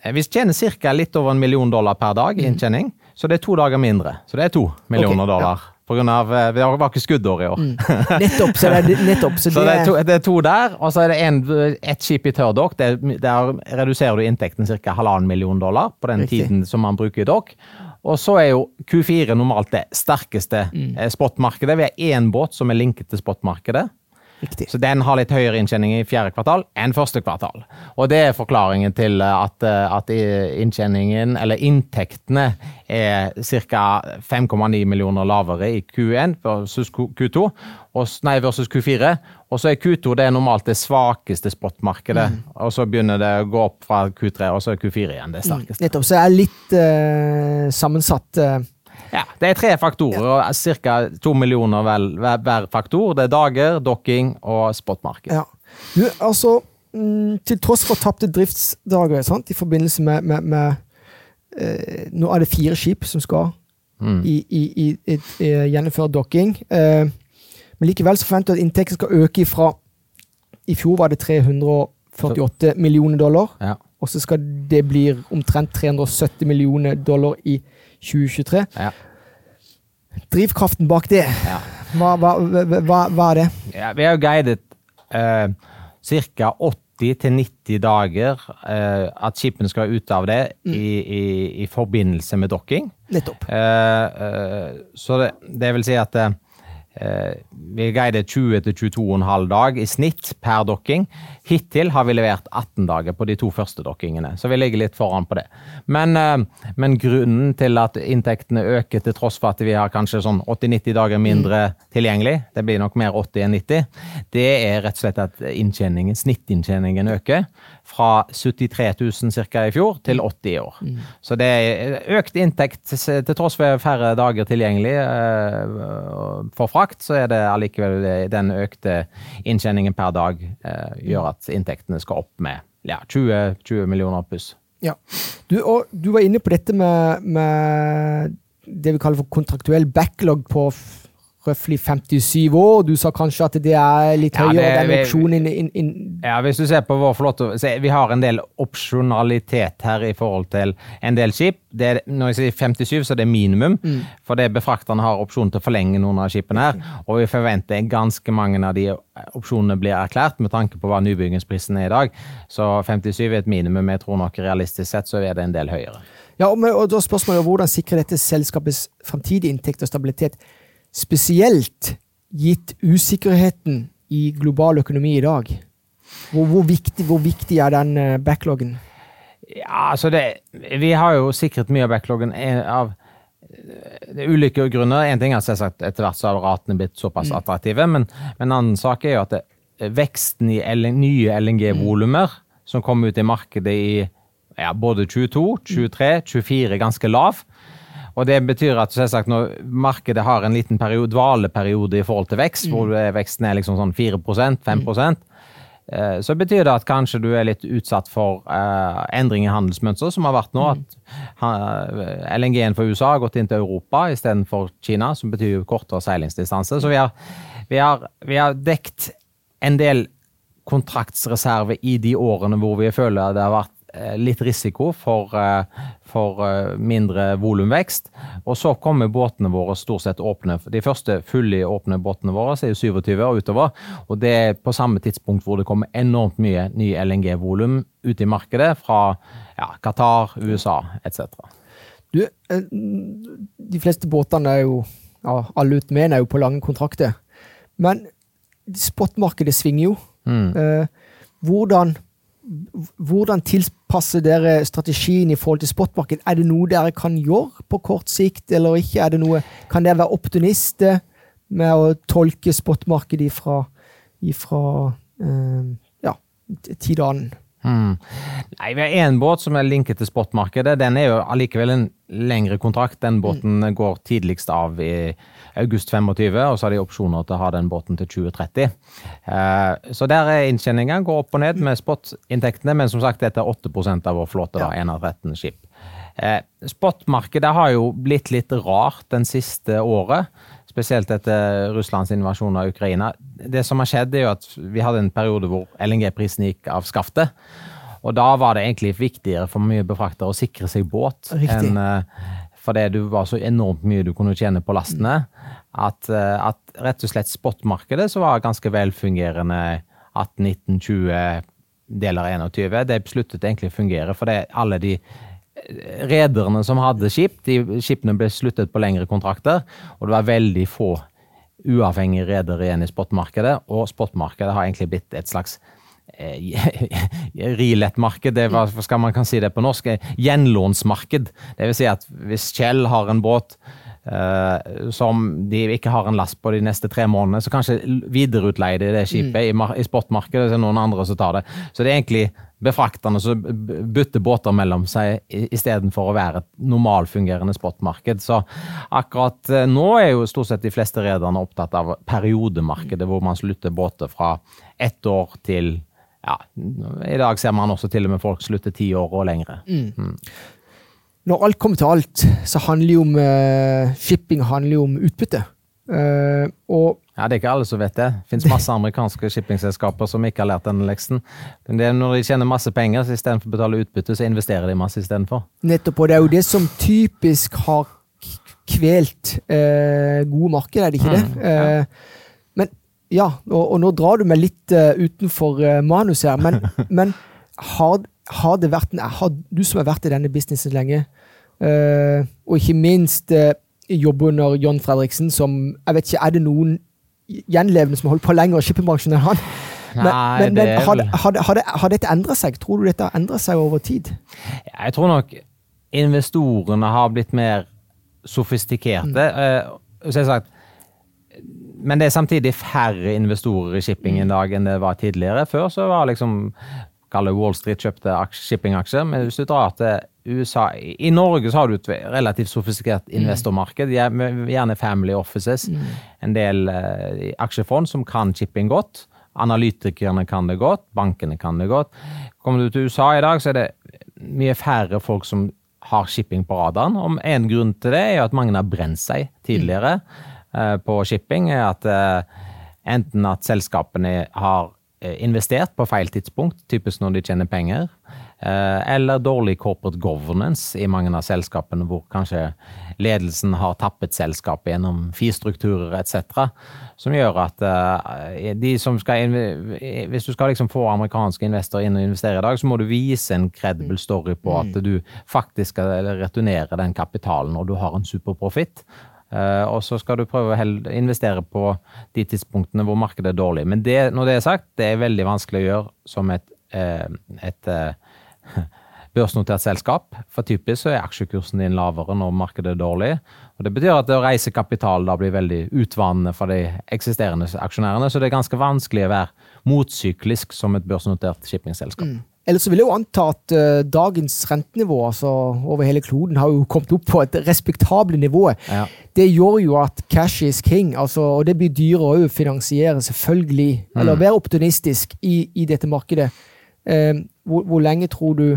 C: Eh, vi tjener ca. litt over en million dollar per dag i mm. så det er to dager mindre. Så det er to millioner okay, dollar. Ja. På grunn av, eh, Det var ikke skuddår i år. Mm. *laughs*
A: Nettopp. Så, det, nettopp,
C: så, så det, er to, det, er to, der, og så er det ett et skip i tørrdokk. Der reduserer du inntekten ca. halvannen million dollar på den Riktig. tiden som man bruker i dokk. Og så er jo Q4 normalt det sterkeste mm. Eh, spotmarkedet. Vi har én båt som er linket til spotmarkedet. Riktig. Så den har litt høyere inntjening i fjerde kvartal enn første kvartal. Og det er forklaringen til at, at inntjeningen, eller inntektene, er ca. 5,9 millioner lavere i Q1 versus Q2, og, nei, versus Q4. Og så er Q2 det er normalt det svakeste spotmarkedet. Mm. Og så begynner det å gå opp fra Q3, og så er Q4 igjen det sterkeste.
A: Mm. Nettopp. Så det er litt uh, sammensatt. Uh
C: ja, Det er tre faktorer, og ca. to millioner vel, hver faktor. Det er dager, dokking og spotmarked.
A: Ja. Du, altså, mm, til tross for tapte driftsdager sant, i forbindelse med, med, med eh, Nå er det fire skip som skal mm. i, i, i, gjennomføre dokking. Eh, men likevel så forventer du at inntekten skal øke fra I fjor var det 348 millioner dollar. Ja. Og så skal det bli omtrent 370 millioner dollar i 2023. Ja. Drivkraften bak det, ja. hva, hva, hva, hva, er det?
C: Ja, vi har guidet eh, ca. 80-90 dager eh, at skipene skal ut av det mm. i, i, i, forbindelse med dokking.
A: Nettopp.
C: Eh, så det, det, vil si at Eh, vi guider 20-22,5 dag i snitt per dokking. Hittil har vi levert 18 dager på de to første dokkingene, så vi ligger litt foran på det. Men, eh, men grunnen til at inntektene øker til tross for at vi har kanskje sånn 80-90 dager mindre tilgjengelig, det blir nok mer 80 enn 90, det er rett og slett at inntjeningen, snittinntjeningen øker fra 73 000 ca. i fjor til 80 i år. Mm. Så det er økt inntekt til tross for færre dager tilgjengelig eh, for frakt, så er det allikevel den økte inntjeningen per dag eh, gjør at inntektene skal opp med ja, 20, 20 millioner pluss.
A: Ja. Du, og, du var inne på dette med, med det vi kaller for kontraktuell backlog på røftlig 57 år. Du sa kanskje at det er litt høyere, det, den opsjonen inn, inn,
C: Ja, hvis du ser på vår flåte Vi har en del opsjonalitet her i forhold til en del skip. Det, når jeg sier 57, så er det minimum. Mm. For det befrakterne har opsjon til å forlenge noen av skipene her. Og vi forventer ganske mange av de opsjonene blir erklært, med tanke på hva nybyggingsprisen er i dag. Så 57 er et minimum. Jeg tror nok realistisk sett så er det en del høyere.
A: Ja, og, og da spørsmålet Hvordan sikrer dette selskapets framtidige inntekt og stabilitet? Spesielt gitt usikkerheten i global økonomi i dag. Hvor, hvor, viktig, hvor viktig, er den eh, backloggen?
C: Ja, altså det, Vi har jo sikret mye av backloggen av er ulike grunner. En ting er selvsagt etter hvert så har ratene blitt såpass mm. attraktive, men, men, en annen sak er jo at det, veksten i L, nye LNG-volumer mm. som kom ut i markedet i ja, både 22, 23, 24 ganske lav. Og det betyr at selvsagt når markedet har en liten periode, dvaleperiode i forhold til vekst, mm. hvor veksten er liksom sånn 4% 5 mm. Eh, så betyr det at kanskje du er litt utsatt for uh, endring i handelsmønster, som har vært nå. Mm. At uh, LNG-en for USA har gått inn til Europa istedenfor Kina, som betyr jo kortere seilingsdistanse. Så vi har, vi, har, vi har dekt en del kontraktsreserve i de årene hvor vi føler det har vært eh, litt risiko for, eh, for mindre volumvekst. Og så kommer båtene våre stort sett åpne. De første fulle åpne båtene våre er jo 27 og utover. Og det er på samme tidspunkt hvor det kommer enormt mye ny LNG-volum ut i markedet fra ja, Qatar, USA etc.
A: Du, de fleste båtene er jo ja, alle uten med er jo på lange kontrakter. Men spotmarkedet svinger jo. Mm. Eh, hvordan, hvordan tilpasser dere strategien i forhold til spotmarked? Er det noe dere kan gjøre på kort sikt, eller ikke? Noe, kan dere være optimister med å tolke spotmarkedet ifra, ifra eh, ja, tid annen?
C: Hmm. Nei, Vi har én båt som er linket til spotmarkedet. Den er jo allikevel en lengre kontrakt. Den båten mm. går tidligst av i august 25, og så har de opsjoner til å ha den båten til 2030. Eh, så der er inntjeninga. Går opp og ned med spot-inntektene, men som sagt, dette er 8% av vår flåte. da, 1 av 13 skip. Eh, spotmarkedet har jo blitt litt rart den siste året. Spesielt etter Russlands invasjon av Ukraina. Det som har skjedd, er jo at vi hadde en periode hvor LNG-prisen gikk av skaftet. Og da var det egentlig viktigere for mye befraktere å sikre seg båt Riktig. enn uh, fordi det var så enormt mye du kunne tjene på lastene. At, uh, at rett og slett spotmarkedet som var ganske velfungerende 18-19-20 deler 21. Det sluttet egentlig å fungere fordi alle de rederne som hadde skip, de skipene ble sluttet på lengre kontrakter, og det var veldig få uavhengige redere igjen i spotmarkedet, og spotmarkedet har egentlig blitt et slags eh, *laughs* rilettmarked, det var, skal man kan si det på norsk, gjenlånsmarked. Det vil si at hvis Kjell har en båt som de ikke har en last på de neste tre månedene, så kanskje videreutleier de det skipet mm. i, i spotmarkedet, så er det noen andre som tar det. Så det er egentlig befrakterne som bytter båter mellom seg istedenfor å være et normalfungerende spotmarked. Så akkurat eh, nå er jo stort sett de fleste rederne opptatt av periodemarkedet, hvor man slutter båter fra ett år til ja, I dag ser man også til og med folk slutte ti år og lengre. Mm. Mm.
A: Når alt kommer til alt, så handler jo om uh, shipping handler jo om utbytte. Uh, og
C: ja, Det er ikke alle som vet det. Det finnes masse amerikanske shippingselskaper som ikke har lært denne leksen. Det er når de tjener masse penger, så istedenfor å betale utbytte, så investerer de masse istedenfor.
A: Nettopp, og det er jo det som typisk har kvelt uh, gode markeder, er det ikke det? Mm, ja. Eh, men ja, og, og, nå drar du meg litt utenfor manus her, men, *laughs* men har, har, det vært har du som har vært i denne businessen lenge, uh, og ikke minst jobber under John Fredriksen, som jeg vet ikke, Er det noen gjenlevende som har holdt på lenger i shippingbransjen enn han. Men, Nei, men, men har, har, har, har, dette endret seg? Tror du dette har endret seg over tid?
C: Jeg tror nok investorene har blitt mer sofistikerte. Mm. Uh, sagt, men det er samtidig færre investorer i shipping i dag enn det var tidligere. Før så var liksom Wall Street kjøpte shippingaksjer. Men hvis du drar til USA I Norge så har du et relativt sofistikert mm. investormarked. Gjerne family offices. Mm. En del uh, aksjefond som kan shipping godt. Analytikerne kan det godt. Bankene kan det godt. Kommer du til USA i dag, så er det mye færre folk som har shipping på radaren. Om En grunn til det er at mange har brent seg tidligere uh, på shipping. er at uh, Enten at selskapene har investert på feil tidspunkt, typisk når de tjener penger Eh, eller dårlig corporate governance i mange av selskapene, hvor kanskje ledelsen har tappet selskapet gjennom FI-strukturer etc. Som gjør at uh, de som skal Hvis du skal liksom få amerikanske investorer inn og investere i dag, så må du vise en credible story på at mm. du faktisk skal returnere den kapitalen når du har en superprofitt. Uh, og så skal du prøve å investere på de tidspunktene hvor markedet er dårlig. Men det, når det er sagt, det er veldig vanskelig å gjøre som et, uh, et *laughs* børsnotert selskap. For typisk så er aksjekursen din lavere når markedet er dårlig. Og Det betyr at å reise kapital da blir veldig utvannende for de eksisterende aksjonærene. Så det er ganske vanskelig å være motsyklisk som et børsnotert shippingselskap. Mm.
A: Ellers vil jeg jo anta at uh, dagens rentenivå altså, over hele kloden har jo kommet opp på et respektabelt nivå. Ja. Det gjør jo at cash is king, altså, og det blir dyrere å finansiere, selvfølgelig. Mm. Eller være optimistisk i, i dette markedet. Uh, hvor, hvor, lenge tror du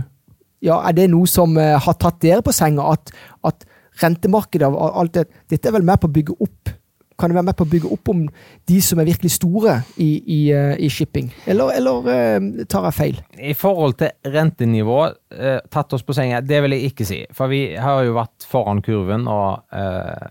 A: ja, Er det noe som uh, har tatt dere på senga? At, at rentemarkedet og alt det Dette er vel med på å bygge opp kan det være med på å bygge opp om de som er virkelig store i, i, eh, i shipping? Eller, eller eh, tar jeg feil?
C: I forhold til rentenivå, eh, tatt oss på senga, det vil jeg ikke si. For vi har jo vært foran kurven, og uh,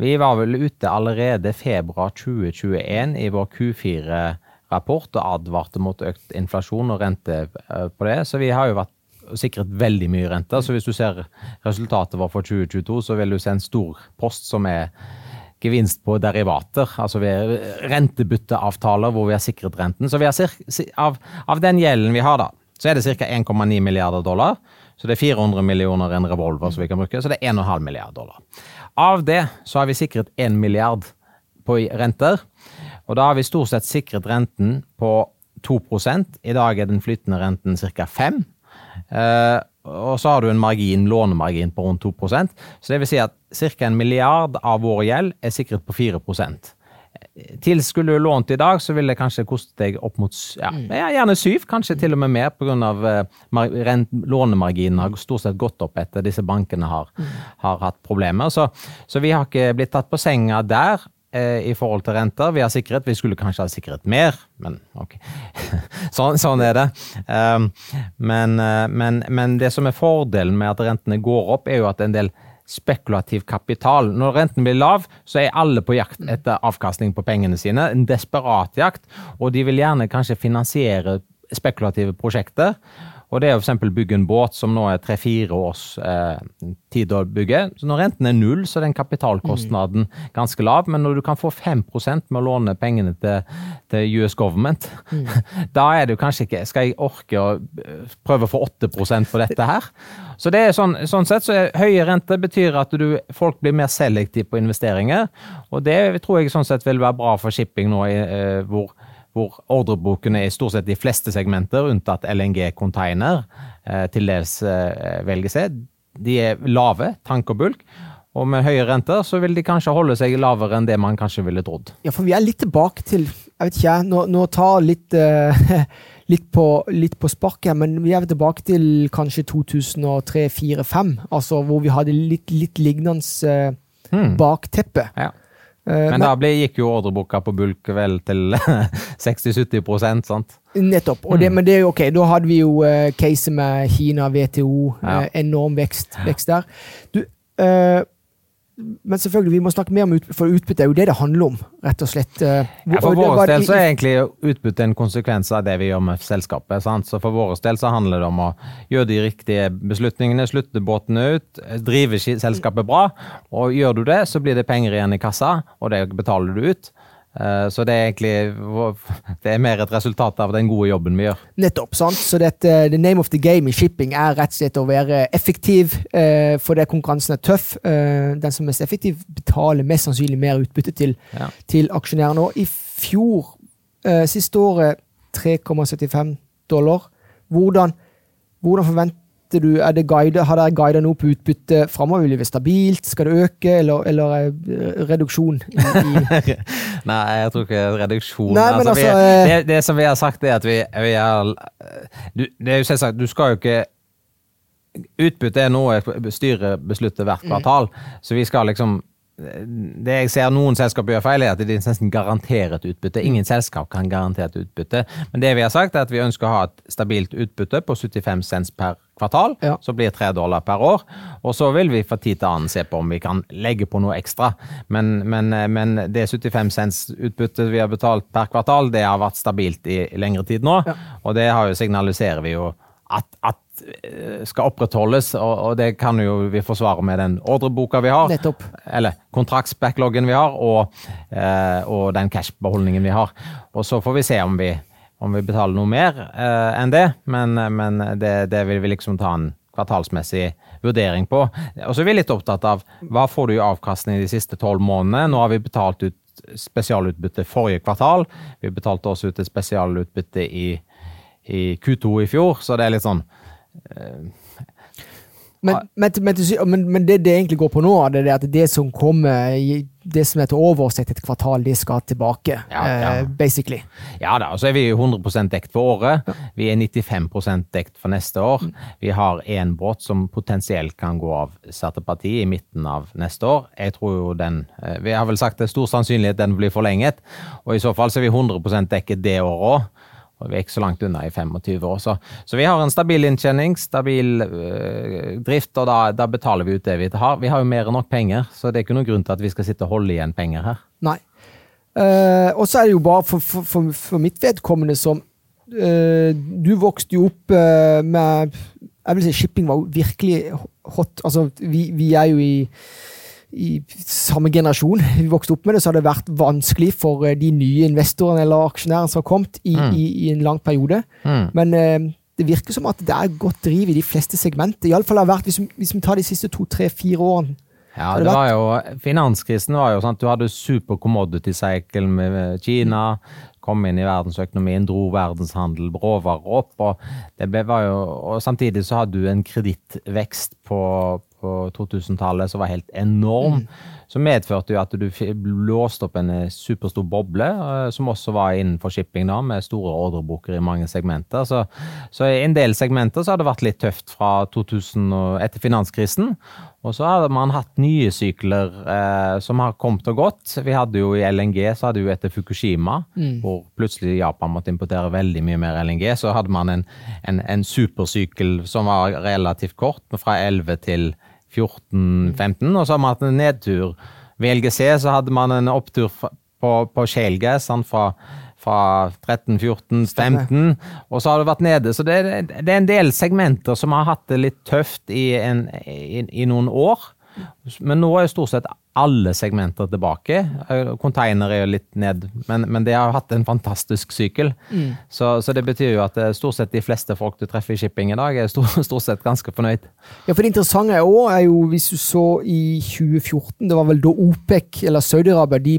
C: vi var vel ute allerede februar 2021 i vår Q4-rapport og advarte mot økt inflasjon og rente på det. Så vi har jo vært sikret veldig mye renter. Så hvis du ser resultatet vårt for 2022, så vil du se en stor post som er gevinst på derivater, altså rentebytteavtaler hvor vi har sikret renten. Så har, av, av, den gjelden vi har, da, så er det ca. 1,9 milliarder dollar. Så det er 400 millioner en revolver som vi kan bruke, så det er 1,5 milliarder dollar. Av det så har vi sikret 1 milliard på renter. Og da har vi stort sett sikret renten på 2% I dag er den flytende renten ca. 5 eh, og så har du en margin, lånemargin på rundt 2% Så det vil si at ca. en milliard av vår gjeld er sikret på 4% til skulle du lånt i dag, så ville det kanskje kostet deg opp mot ja, mm. gjerne syv, kanskje til og med mer, pga. at lånemarginen har stort sett gått opp etter disse bankene har, mm. har hatt problemer. Så, så, vi har ikke blitt tatt på senga der eh, i forhold til renter. Vi har sikret, vi skulle kanskje ha sikret mer, men ok. *laughs* sånn, sånn, er det. Um, men, uh, men, men det som er fordelen med at rentene går opp, er jo at en del spekulativ kapital. Når renten blir lav, så er alle på jakt etter avkastning på pengene sine. En desperat jakt, og de vil gjerne kanskje finansiere spekulative prosjekter. Og det er f.eks. bygge en båt som nå er tre-fire års eh, tid å bygge. Så når renten er null, så er den kapitalkostnaden mm. ganske lav. Men når du kan få 5% med å låne pengene til, til US government, mm. *laughs* da er det jo kanskje ikke Skal jeg orke å eh, prøve å få 8 for dette her? Så det er sånn, sånn sett så er høye renter betyr at du, folk blir mer selektive på investeringer. Og det tror jeg sånn sett vil være bra for shipping nå, eh, hvor hvor ordrebokene er stort sett de fleste segmenter, unntatt LNG-container, eh, til dels eh, velger seg. De er lave, tank og bulk. Og med høye renter så vil de kanskje holde seg lavere enn det man kanskje ville trodd.
A: Ja, for vi er litt tilbake til Jeg vet ikke, nå, nå tar litt, uh, *laughs* litt, på, litt på sparket, men vi er tilbake til kanskje 2003-2004-2005. Altså hvor vi hadde litt, litt lignende uh, bakteppe. Ja.
C: Eh, men, men da ble, gikk jo ordreboka på bulk vel til *laughs* 60-70% sant?
A: Nettopp. det, mm. Men det er jo ok, da hadde vi jo uh, caset med Kina, WTO, ja. uh, enorm vekst, vekst der. Du, uh, men selvfølgelig, vi må snakke mer om utbytte, for utbytte er jo det det handler om. rett og slett.
C: Ja, for vår del så er egentlig utbytte en konsekvens av det vi gjør med selskapet. Sant? Så For vår del så handler det om å gjøre de riktige beslutningene, slutte båtene ut, drive selskapet bra. Og gjør du det, så blir det penger igjen i kassa, og det betaler du ut. Eh, så det er egentlig *laughs* det er mer et resultat av den gode jobben vi gjør.
A: Nettopp. sant? Så dette, the name of the game i shipping er rett og slett å være effektiv, eh, fordi konkurransen er tøff. Eh, den som er mest effektiv, betaler mest sannsynlig mer utbytte til, ja. til aksjonærene. Og i fjor, siste året, 3,75 dollar. Hvordan, hvordan forventer du, er det guide, Har dere guida noe på utbytte framover? Vil det være stabilt? Skal det øke, eller, eller eh, reduksjon? I,
C: i *laughs* Nei, jeg tror ikke reduksjon. Nei, altså, altså, vi, eh, det, det, som vi har sagt, er at vi, vi er du, Det er jo selvsagt, du skal jo ikke Utbytte er noe styret beslutter hvert mm. kvartal, mm. så vi skal liksom det jeg ser noen selskaper gjør feil, er at de nesten garanterer et utbytte. Ingen selskap kan garantere et utbytte. Men det vi har sagt, er at vi ønsker å ha et stabilt utbytte på 75 cents per kvartal. Ja. Så blir 3 dollar per år. Og så vil vi fra tid til annen se på om vi kan legge på noe ekstra. Men, men, men det 75 cents utbyttet vi har betalt per kvartal, det har vært stabilt i, lengre tid nå. Ja. Og det har jo, signaliserer vi jo at, at Eh, skal opprettholdes, og, det kan jo vi forsvare med den ordreboka vi har.
A: Nettopp.
C: Eller kontraktsbackloggen vi har, og, eh, og den cashbeholdningen vi har. Og så får vi se om vi, om vi betaler noe mer eh, enn det, men, men det, det, vil vi liksom ta en kvartalsmessig vurdering på. Og så er vi litt opptatt av hva får du i avkastning de siste tolv månedene. Nå har vi betalt ut spesialutbytte forrige kvartal. Vi betalte også ut et spesialutbytte i, i Q2 i fjor, så det er litt sånn
A: men, men, men, men, det det egentlig går på nå, det er at det som kommer det som er til overs etter et kvartal, de skal tilbake,
C: Ja, ja.
A: eh, basically.
C: Ja da, og så er vi 100 dekt for året. Vi er 95% dekt for neste år. Vi har én båt som potensielt kan gå av Serteparti i midten av neste år. Jeg tror jo den eh, Vi har vel sagt det er stor sannsynlighet den blir forlenget, og i så fall så er vi 100% dekket det året òg. Og vi er ikke så langt unna i 25 år. Så, så vi har en stabil inntjening, stabil øh, drift, og da, da betaler vi ut det vi har. Vi har jo mer enn nok penger, så det er ikke noen grunn til at vi skal sitte og holde igjen penger her.
A: Nei. Uh, og så er det jo bare for, for, for, for mitt vedkommende som uh, Du vokste jo opp uh, med Jeg vil si shipping var virkelig hot. Altså, vi, vi er jo i i samme generasjon *laughs* vi vokste opp med det, så har det vært vanskelig for eh, de nye investorene eller aksjonærene som har kommet i,
C: Mm.
A: i, i en lang periode.
C: Mm.
A: Men eh, det virker som at det er godt driv i de fleste segmenter. Iallfall har det vært, hvis, vi- hvis vi tar de siste to, tre, fire årene.
C: Ja,
A: det
C: det var jo, Finanskrisen var jo sånn at du hadde super commodity cycle med Kina. Kom inn i verdensøkonomien, dro verdenshandel råvarer opp. og det ble, var jo, og Samtidig så hadde du en kredittvekst på, på 2000-tallet som var helt enorm. Som medførte jo at du låste blåste opp en eh, superstor boble, eh, som også var innenfor shipping, da, med store ordreboker i mange segmenter. Så, så i en del segmenter så har det vært litt tøft fra 2000 og etter finanskrisen. Og så hadde man hatt nye sykler eh, som har kommet og gått. Vi hadde jo i LNG, så hadde vi etter Fukushima, hvor plutselig Japan måtte importere veldig mye mer LNG. Så hadde man en, en, en supersykkel som var relativt kort, fra 11 til 14-15, og så har man hatt en nedtur. Ved LGC så hadde man en opptur på, på shale fra, fra 13, 14, 15, og så har det vært nede. Så det, er- det er en del segmenter som har hatt det litt tøft i, en, i, i noen år. Men nå er jo stort sett alle segmenter tilbake. Container er jo litt ned, men, men det har hatt en fantastisk sykkel. Så, så det betyr jo at eh, stort sett de fleste folk du treffer i shipping i dag, er stort, *laughs* stort sett ganske fornøyd.
A: Ja, for Det interessante er også, er jo, hvis du så i 2014, det var vel da OPEC, eller Saudi-Arabia, de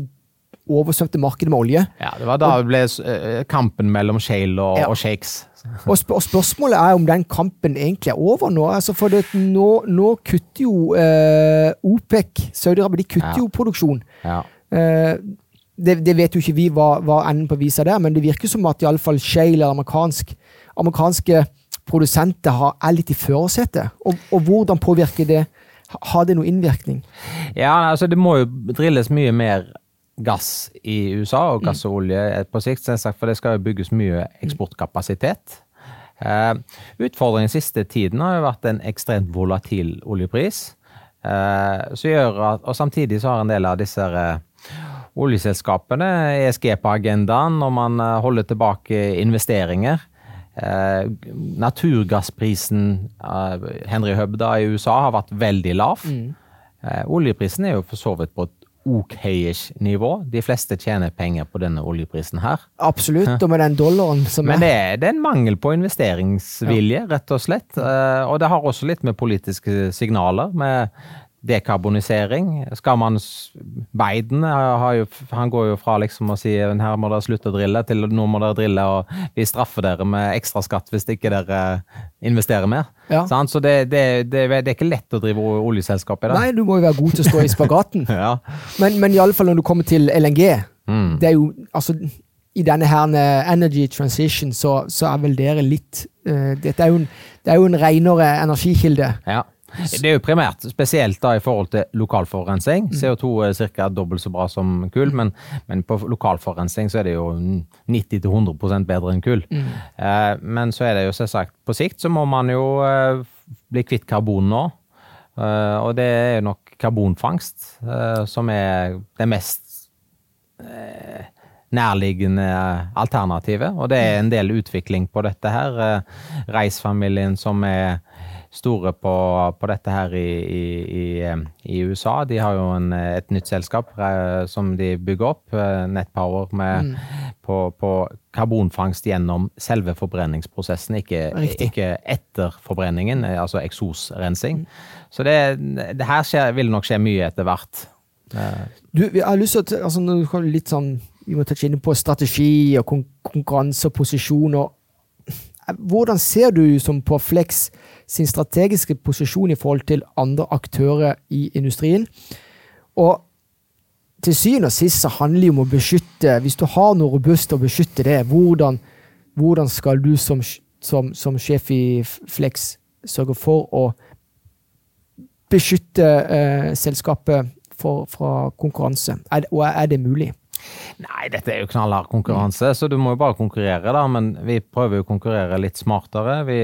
A: oversvømte markedet med olje.
C: Ja, Det var da det ble eh, kampen mellom shale og,
A: Ja.
C: og shakes. *laughs*
A: Og, sp og spørsmålet er om den kampen egentlig er over nå. Altså for det, nå, nå kutter jo eh, OPEC, Saudi-Arabia, de kutter
C: Ja.
A: jo produksjon.
C: Ja.
A: Eh, det, det vet jo ikke vi hva, hva enden på visa der, men det virker som at iallfall Shale eller amerikansk, amerikanske produsenter har, er litt i førersetet. Og, og hvordan påvirker det? Har det noen innvirkning?
C: Ja, altså det må jo drilles mye mer gass i USA, og gass og olje på sikt, selvsagt, for det skal jo bygges mye eksportkapasitet. Eh, utfordringen siste tiden har jo vært en ekstremt volatil oljepris. Eh, at, og samtidig så har en del av disse eh, oljeselskapene ESG på agendaen når man holder tilbake investeringer. Naturgassprisen, Henry Hubda i USA, har vært veldig lav. Mm. oljeprisen er jo for så vidt på et ok-ish nivå. De fleste tjener penger på denne oljeprisen her.
A: Absolutt, og med den dollaren som
C: Men det er, det er en mangel på investeringsvilje, rett og slett. Eh, Og det har også litt med politiske signaler, med dekarbonisering. Skal man Biden har jo, han går jo fra liksom å si her må dere slutte å drille, til nå må dere drille, og vi straffer dere med ekstraskatt hvis ikke dere investerer mer.
A: Ja.
C: Så det, det, det, det er ikke lett å drive oljeselskap i dag.
A: Nei, du må jo være god til å stå i spagaten. *laughs*
C: Ja.
A: Men, men iallfall når du kommer til LNG,
C: Mm.
A: det er jo altså i denne her energy transition, så, så er vel dere litt uh, Dette er jo en, det er jo en renere energikilde.
C: Ja. Det er jo primært, spesielt da i forhold til lokalforurensning.
A: Mm.
C: CO2 er ca. dobbelt så bra som kull, men, men på lokalforurensning så er det jo 90-100 bedre enn kull.
A: Mm.
C: Eh, men så er det jo selvsagt på sikt så må man jo eh, bli kvitt karbon nå. Eh, og det er jo nok karbonfangst eh, som er det mest eh, nærliggende alternativet. Og det er en del utvikling på dette her. Eh, Reis-familien som er store på, på dette her i, i, i, USA. De har jo en, et nytt selskap eh, som de bygger opp, eh, Netpower, med, på, på karbonfangst gjennom selve forbrenningsprosessen, ikke, ikke etter forbrenningen, eh, altså eksosrensing. Så det, det her skjer, vil nok skje mye etter hvert.
A: Du, jeg har lyst til altså, litt sånn, Vi må touche inn på strategi og konkurranse og posisjon. og Hvordan ser du på Flex sin strategiske posisjon i forhold til andre aktører i industrien? Og til syvende og sist så handler det om å beskytte Hvis du har noe robust å beskytte det, hvordan, hvordan skal du som, som, som, sjef i Flex sørge for å beskytte eh, selskapet for, fra konkurranse? Er, og er det mulig?
C: Nei, dette er jo knallhard konkurranse, så du må jo bare konkurrere, da. Men vi prøver jo å konkurrere litt smartere. Vi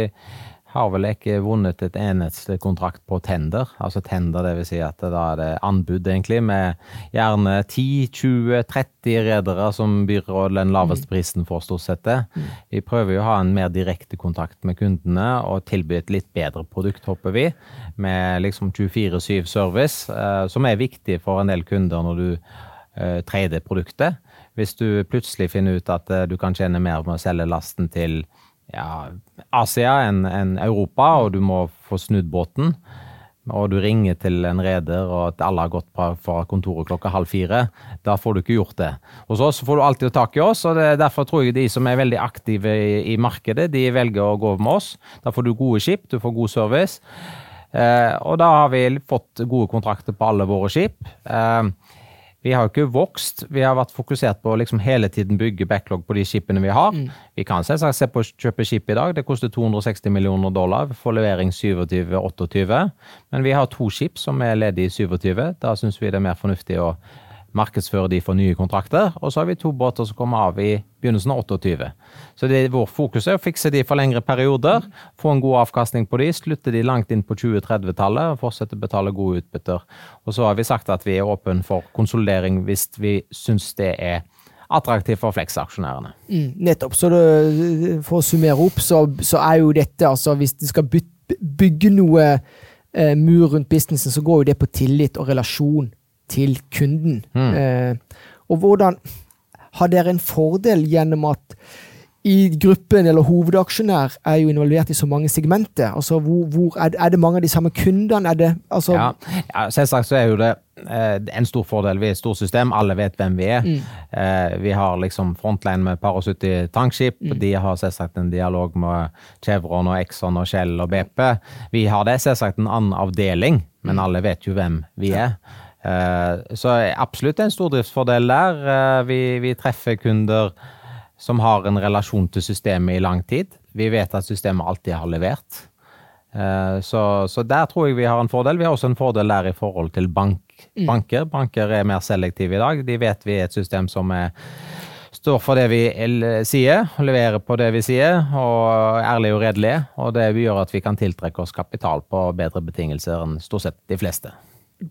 C: har vel ikke vunnet et eneste kontrakt på tender. Altså tender, det vil si at da er det anbud, egentlig, med gjerne 10-20-30 redere som byr og den laveste mm. prisen for stort sett det. Mm. Vi prøver jo å ha en mer direkte kontakt med kundene og tilby et litt bedre produkt, håper vi, med liksom 24-7 service, eh, som er viktig for en del kunder når du eh, trader produktet. Hvis du plutselig finner ut at eh, du kan tjene mer med å selge lasten til ja, Asia enn en Europa, og du må få snudd båten. Og du ringer til en reder, og at alle har gått fra kontoret klokka halv fire. Da får du ikke gjort det. Hos oss får du alltid tak i oss, og derfor tror jeg de som er veldig aktive i, i, markedet, de velger å gå med oss. Da får du gode skip, du får god service. Eh, og da har vi fått gode kontrakter på alle våre skip. Eh, vi har jo ikke vokst. Vi har vært fokusert på å liksom hele tiden bygge backlog på de skipene vi har. Mm. Vi kan selvsagt se på å kjøpe skip i dag. Det koster 260 millioner dollar for levering 27-28. Men vi har to skip som er ledige i 27. Da syns vi det er mer fornuftig å markedsføre de for nye kontrakter. Og så har vi to båter som kommer av i begynnelsen av 28. Så det er vår fokus er å fikse de for lengre perioder, få en god avkastning på de, slutte de langt inn på 2030-tallet og fortsette å betale gode utbytter. Og så har vi sagt at vi er åpen for konsolidering hvis vi syns det er attraktivt for Flex-aksjonærene.
A: Mm, nettopp. Så det, for å summere opp, så, så, er jo dette altså Hvis de skal bygge noe eh, mur rundt businessen, så går jo det på tillit og relasjon til kunden. Mm. Eh, og hvordan har dere en fordel gjennom at i gruppen eller hovedaksjonær er jo involvert i så mange segmenter. Altså, hvor, hvor er, er, det mange av de samme kundene? Er det, altså
C: ja, ja, selvsagt så er jo det eh, en stor fordel. Vi er et stort system, alle vet hvem vi er. Mm. Eh, vi har liksom frontline med par og 70 tankskip. Mm. De har selvsagt en dialog med Chevron og Exxon og Shell og BP. Vi har det selvsagt en annen avdeling, men mm. alle vet jo hvem vi er. Eh, så absolutt en stordriftsfordel der. Eh, vi, vi, treffer kunder som har en relasjon til systemet i lang tid. Vi vet at systemet alltid har levert. Eh, så, så der tror jeg vi har en fordel. Vi har også en fordel der i forhold til bank, mm. banker. Banker er mer selektive i dag. De vet vi er et system som er står for det vi sier, leverer på det vi sier, og ærlig ærlige og redelige. Og det gjør at vi kan tiltrekke oss kapital på bedre betingelser enn stort sett de fleste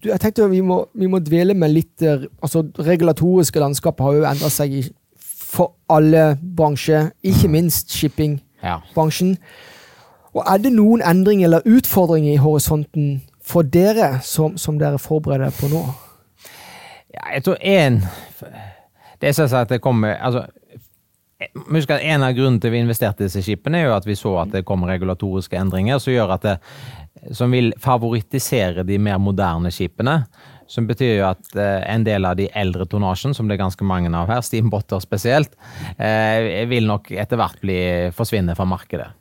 A: jeg tenkte vi må, vi må dvele med litt eh, altså Regulatoriske landskapet har jo endra seg i, for alle bransjer, ikke minst shippingbransjen. Og Er det noen endringer eller utfordringer i horisonten for dere som, som dere forbereder på nå?
C: Ja, jeg tror én Det er sånn at det kommer altså, Husk at En av grunnene til vi investerte i disse skipene, er jo at vi så at det kommer regulatoriske endringer som gjør at det, som vil favorittisere de mer moderne skipene. Som betyr jo at eh, en del av de eldre tonnasjen, som det er ganske mange av her, steambotter spesielt, eh, vil nok etter hvert bli forsvinne fra markedet.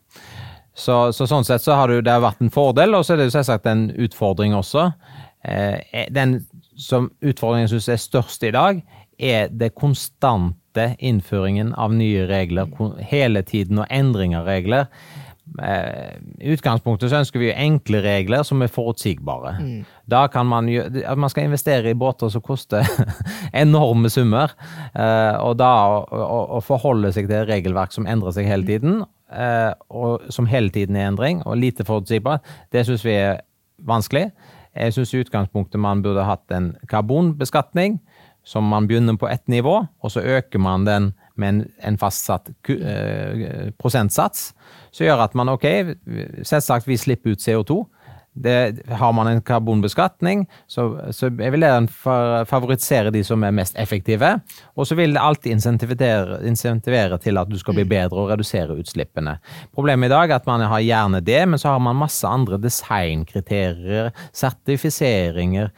C: Så, så, sånn sett så har det, det har vært en fordel, og så er det jo selvsagt en utfordring også. Eh, den som utfordringen jeg syns er størst i dag, er det konstante innføringen av nye regler hele tiden, og endring av regler. Eh, I utgangspunktet så ønsker vi enkle regler som er forutsigbare. Mm. Da kan man jo, man skal investere i båter som koster *laughs* enorme summer. Eh, og da å, forholde seg til et regelverk som endrer seg hele tiden, eh, og som hele tiden er endring, og lite forutsigbart, det syns vi er vanskelig. Jeg syns i utgangspunktet man burde hatt en karbonbeskatning som man begynner på ett nivå, og så øker man den med en, en fastsatt eh, prosentsats, som gjør at man ok, selvsagt vi slipper ut CO2. Det, har man en karbonbeskatning, så, så vil jeg favorisere de som er mest effektive. Og så vil det alltid insentivere, til at du skal bli bedre og redusere utslippene. Problemet i dag er at man har gjerne det, men så har man masse andre designkriterier, sertifiseringer,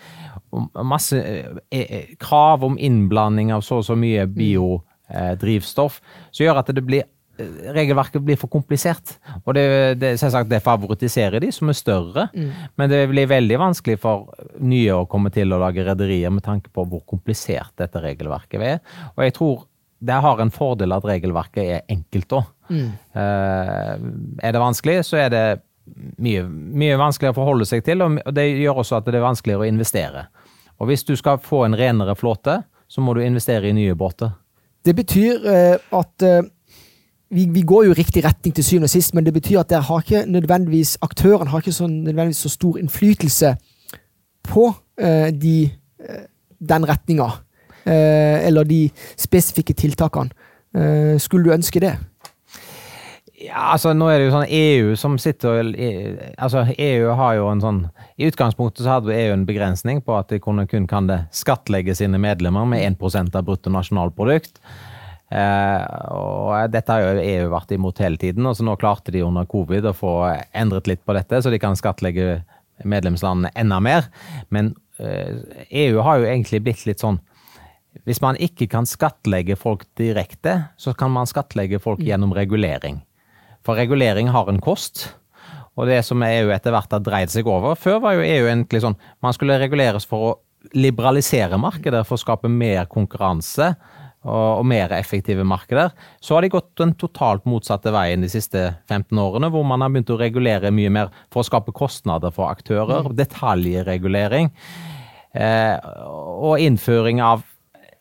C: masse eh, eh, krav om innblanding av så og så mye biodrivstoff, som gjør at det blir regelverket blir for komplisert. Og det, det, selvsagt, det favoritiserer de som er større, mm. men det blir veldig vanskelig for nye å komme til å lage rederier med tanke på hvor komplisert dette regelverket er. Og jeg tror det har en fordel at regelverket er enkelt òg. Mm. Er det vanskelig, så er det mye, mye vanskeligere å forholde seg til, og det gjør også at det er vanskeligere å investere. Og hvis du skal få en renere flåte, så må du investere i nye båter.
A: Det betyr eh, at eh, vi, vi, går jo riktig retning til syvende og sist, men det betyr at har ikke nødvendigvis, aktørene har ikke så, nødvendigvis så stor innflytelse på eh, de, den retninga. eller de spesifikke tiltakene. skulle du ønske det?
C: Ja, altså Nå er det jo sånn EU som sitter og altså EU har jo en sånn I utgangspunktet så hadde EU en begrensning på at de kunne, kun kan det skattlegge sine medlemmer med 1% av bruttonasjonalprodukt. Eh, og dette har jo EU vært imot hele tiden, og så nå klarte de under covid å få endret litt på dette, så de kan skattlegge medlemslandene enda mer. Men eh, EU har jo egentlig blitt litt sånn hvis man ikke kan skattlegge folk direkte, så kan man skattlegge folk gjennom regulering. For regulering har en kost. Og det som EU etter hvert har dreid seg over Før var jo EU egentlig sånn Man skulle reguleres for å liberalisere markeder, for å skape mer konkurranse og, mer effektive markeder. Så har de gått den totalt motsatte veien de siste 15 årene, hvor man har begynt å regulere mye mer for å skape kostnader for aktører. Mm. Detaljregulering. Eh, og innføring av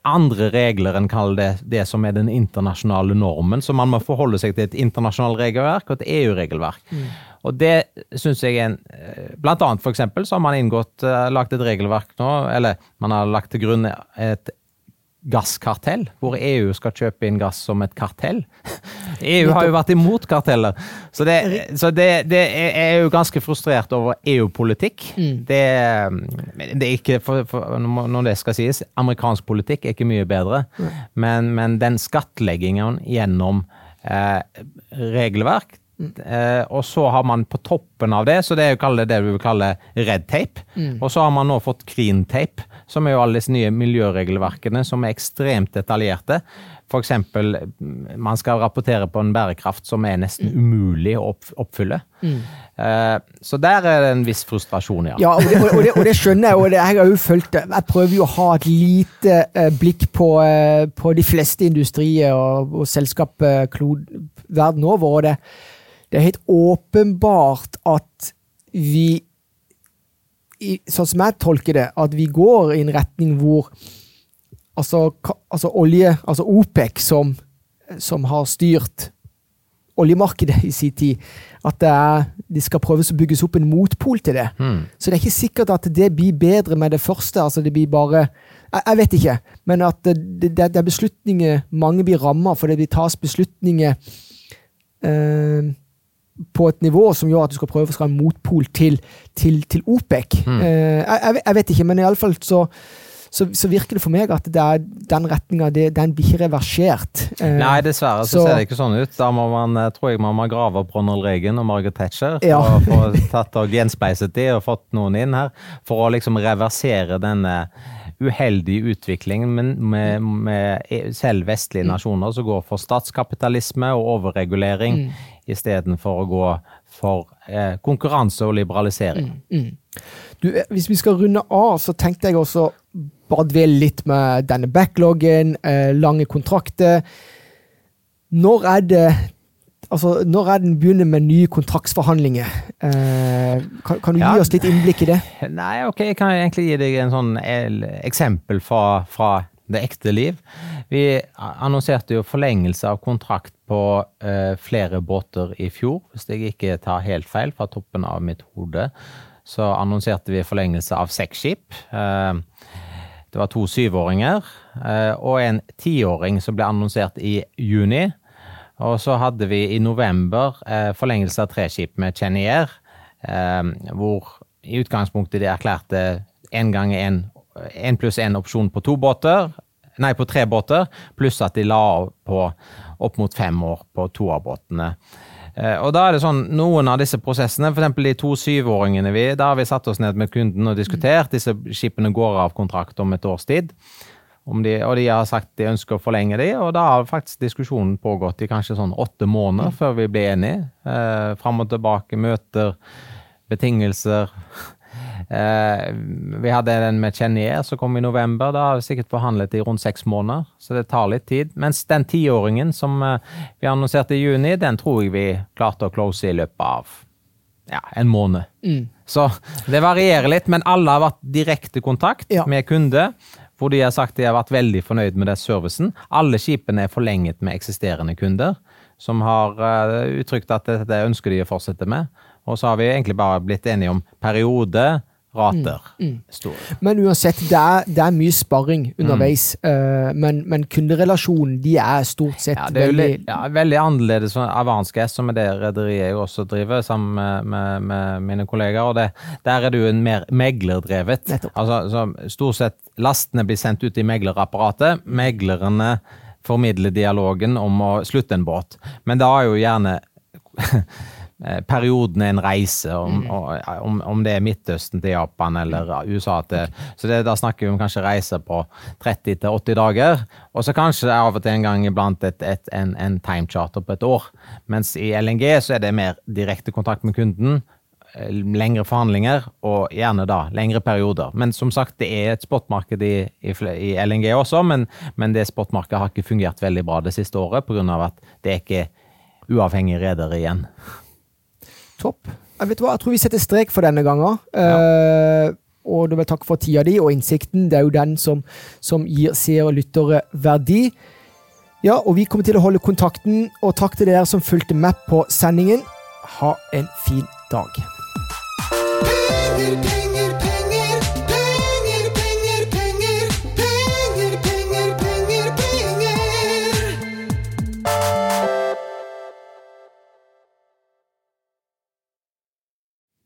C: andre regler enn kall det det som er den internasjonale normen. Så man må forholde seg til et internasjonalt regelverk og et EU-regelverk. Mm. Og det syns jeg er en eh, Blant annet for eksempel så har man inngått, uh, lagt et regelverk nå, eller man har lagt til grunn et gasskartell, hvor EU skal kjøpe inn gass som et kartell. *laughs* EU har jo vært imot karteller, så det, så det, det er jo ganske frustrert over EU-politikk. Mm. Det, det, er ikke, for, for, når det skal sies, amerikansk politikk er ikke mye bedre, mm. men, men, den skattleggingen gjennom eh, regelverk Eh, og så har man på toppen av det, så det er jo det vi vil kalle red tape. Mm. Og så har man nå fått green tape, som er jo alle disse nye miljøregelverkene som er ekstremt detaljerte. F.eks. man skal rapportere på en bærekraft som er nesten mm. umulig å oppfylle. Mm. Eh, så der er det en viss frustrasjon, ja.
A: ja og, det, og, det, og det skjønner jeg, og det, jeg har jo fulgt det. Jeg prøver jo å ha et lite uh, blikk på, uh, på, de fleste industrier og, og selskap verden over. og det det er helt åpenbart at vi Sånn som jeg tolker det, at vi går i en retning hvor altså, altså olje, altså OPEC, som, som har styrt oljemarkedet i sin tid, at det, er, de skal prøves å bygges opp en motpol til det. Mm. Så det er ikke sikkert at det blir bedre med det første. altså det blir bare, Jeg, jeg vet ikke, men at det, det, det, er beslutninger mange blir ramma, for det blir tas beslutninger eh, på et nivå som gjør at du skal prøve å skal ha en motpol til, til, til OPEC. Mm. Uh, jeg, jeg, vet ikke, men iallfall så, så, så virker det for meg at det er den retninga den blir ikke reversert.
C: Uh, Nei, dessverre så, så, ser det ikke sånn ut. Da må man, eh, tror jeg man må grave opp Ronald Reagan og Margaret Thatcher ja. og få tatt og gjenspeiset de og fått noen inn her, for å liksom reversere denne uheldige utviklingen med, med, selv vestlige mm. nasjoner som går for statskapitalisme og overregulering. Mm istedenfor å gå for eh, konkurranse og liberalisering. Mm, mm.
A: Du, eh, hvis vi skal runde av, så tenkte jeg også bare dvele litt med denne backloggen, eh, lange kontrakter. Når er det Altså, når er den begynner med nye kontraktsforhandlinger? Eh, kan, kan, du ja, gi oss litt innblikk i det?
C: Nei, ok, jeg kan egentlig gi deg en sånn eksempel fra, fra det ekte liv. Vi annonserte jo forlengelse av kontrakt på eh, flere båter i fjor, hvis jeg ikke tar helt feil fra toppen av mitt hode. Så annonserte vi forlengelse av seks skip. Eh, det var to syvåringer eh, og en tiåring som ble annonsert i juni. Og så hadde vi i november eh, forlengelse av tre skip med Chenier, hvor i utgangspunktet de erklærte én gang én én pluss én opsjon på to båter, nei, på tre båter, pluss at de la på opp mot fem år på to av båtene. Eh, og da er det sånn, Noen av disse prosessene, f.eks. de to syvåringene vi, da har vi satt oss ned med kunden og diskutert. Disse skipene går av kontrakt om et års tid. de, og de har sagt de ønsker å forlenge de, og da har faktisk diskusjonen pågått i kanskje sånn åtte måneder før vi ble enige. Eh, Fram og tilbake, møter, betingelser. Eh, vi hadde den med Chenier som kom i november. Da har vi sikkert forhandlet i rundt seks måneder, så det tar litt tid. Mens den tiåringen som eh, vi annonserte i juni, den tror jeg vi klarte å close i løpet av ja, en måned. Så det varierer litt, men alle har vært direkte kontakt
A: Ja.
C: med kunde. Hvor de har sagt de har vært veldig fornøyd med den servicen. Alle skipene er forlenget med eksisterende kunder, som har eh, uttrykt at dette det ønsker de å fortsette med. Og så har vi egentlig bare blitt enige om periode, rater. Store.
A: Men uansett, det er, det er mye sparring
C: Mm.
A: underveis. eh, men, men kunderelasjonen, de er stort sett
C: Ja, det er
A: veldig
C: ja, veldig annerledes av Avansk S, som er det rederiet jeg også driver sammen med, med, med mine kollegaer. og det, Der er det jo en mer meglerdrevet. Altså, så stort sett lastene blir sendt ut i meglerapparatet. Meglerne formidler dialogen om å slutte en båt. Men da er jo gjerne perioden er en reise, om, og- om, om det er Midtøsten til Japan eller USA til Så det, da snakker vi om kanskje reiser på 30-80 dager. Og så kanskje av og til en gang iblant et, et, en, en timecharter på et år. Mens i LNG så er det mer direkte kontakt med kunden. eh, Lengre forhandlinger, og gjerne da lengre perioder. Men som sagt, det er et spotmarked i, i, i LNG også, men, men det spotmarkedet har ikke fungert veldig bra det siste året, pga. at det er ikke uavhengige redere igjen.
A: Topp. Jeg vet hva, jeg tror vi setter strek for denne gangen. Eh, og du vil takke for tida di og innsikten. Det er jo den som, som gir seere og lyttere verdi. Ja, og vi kommer til å holde kontakten, og takk til dere som fulgte med på sendingen. Ha en fin dag.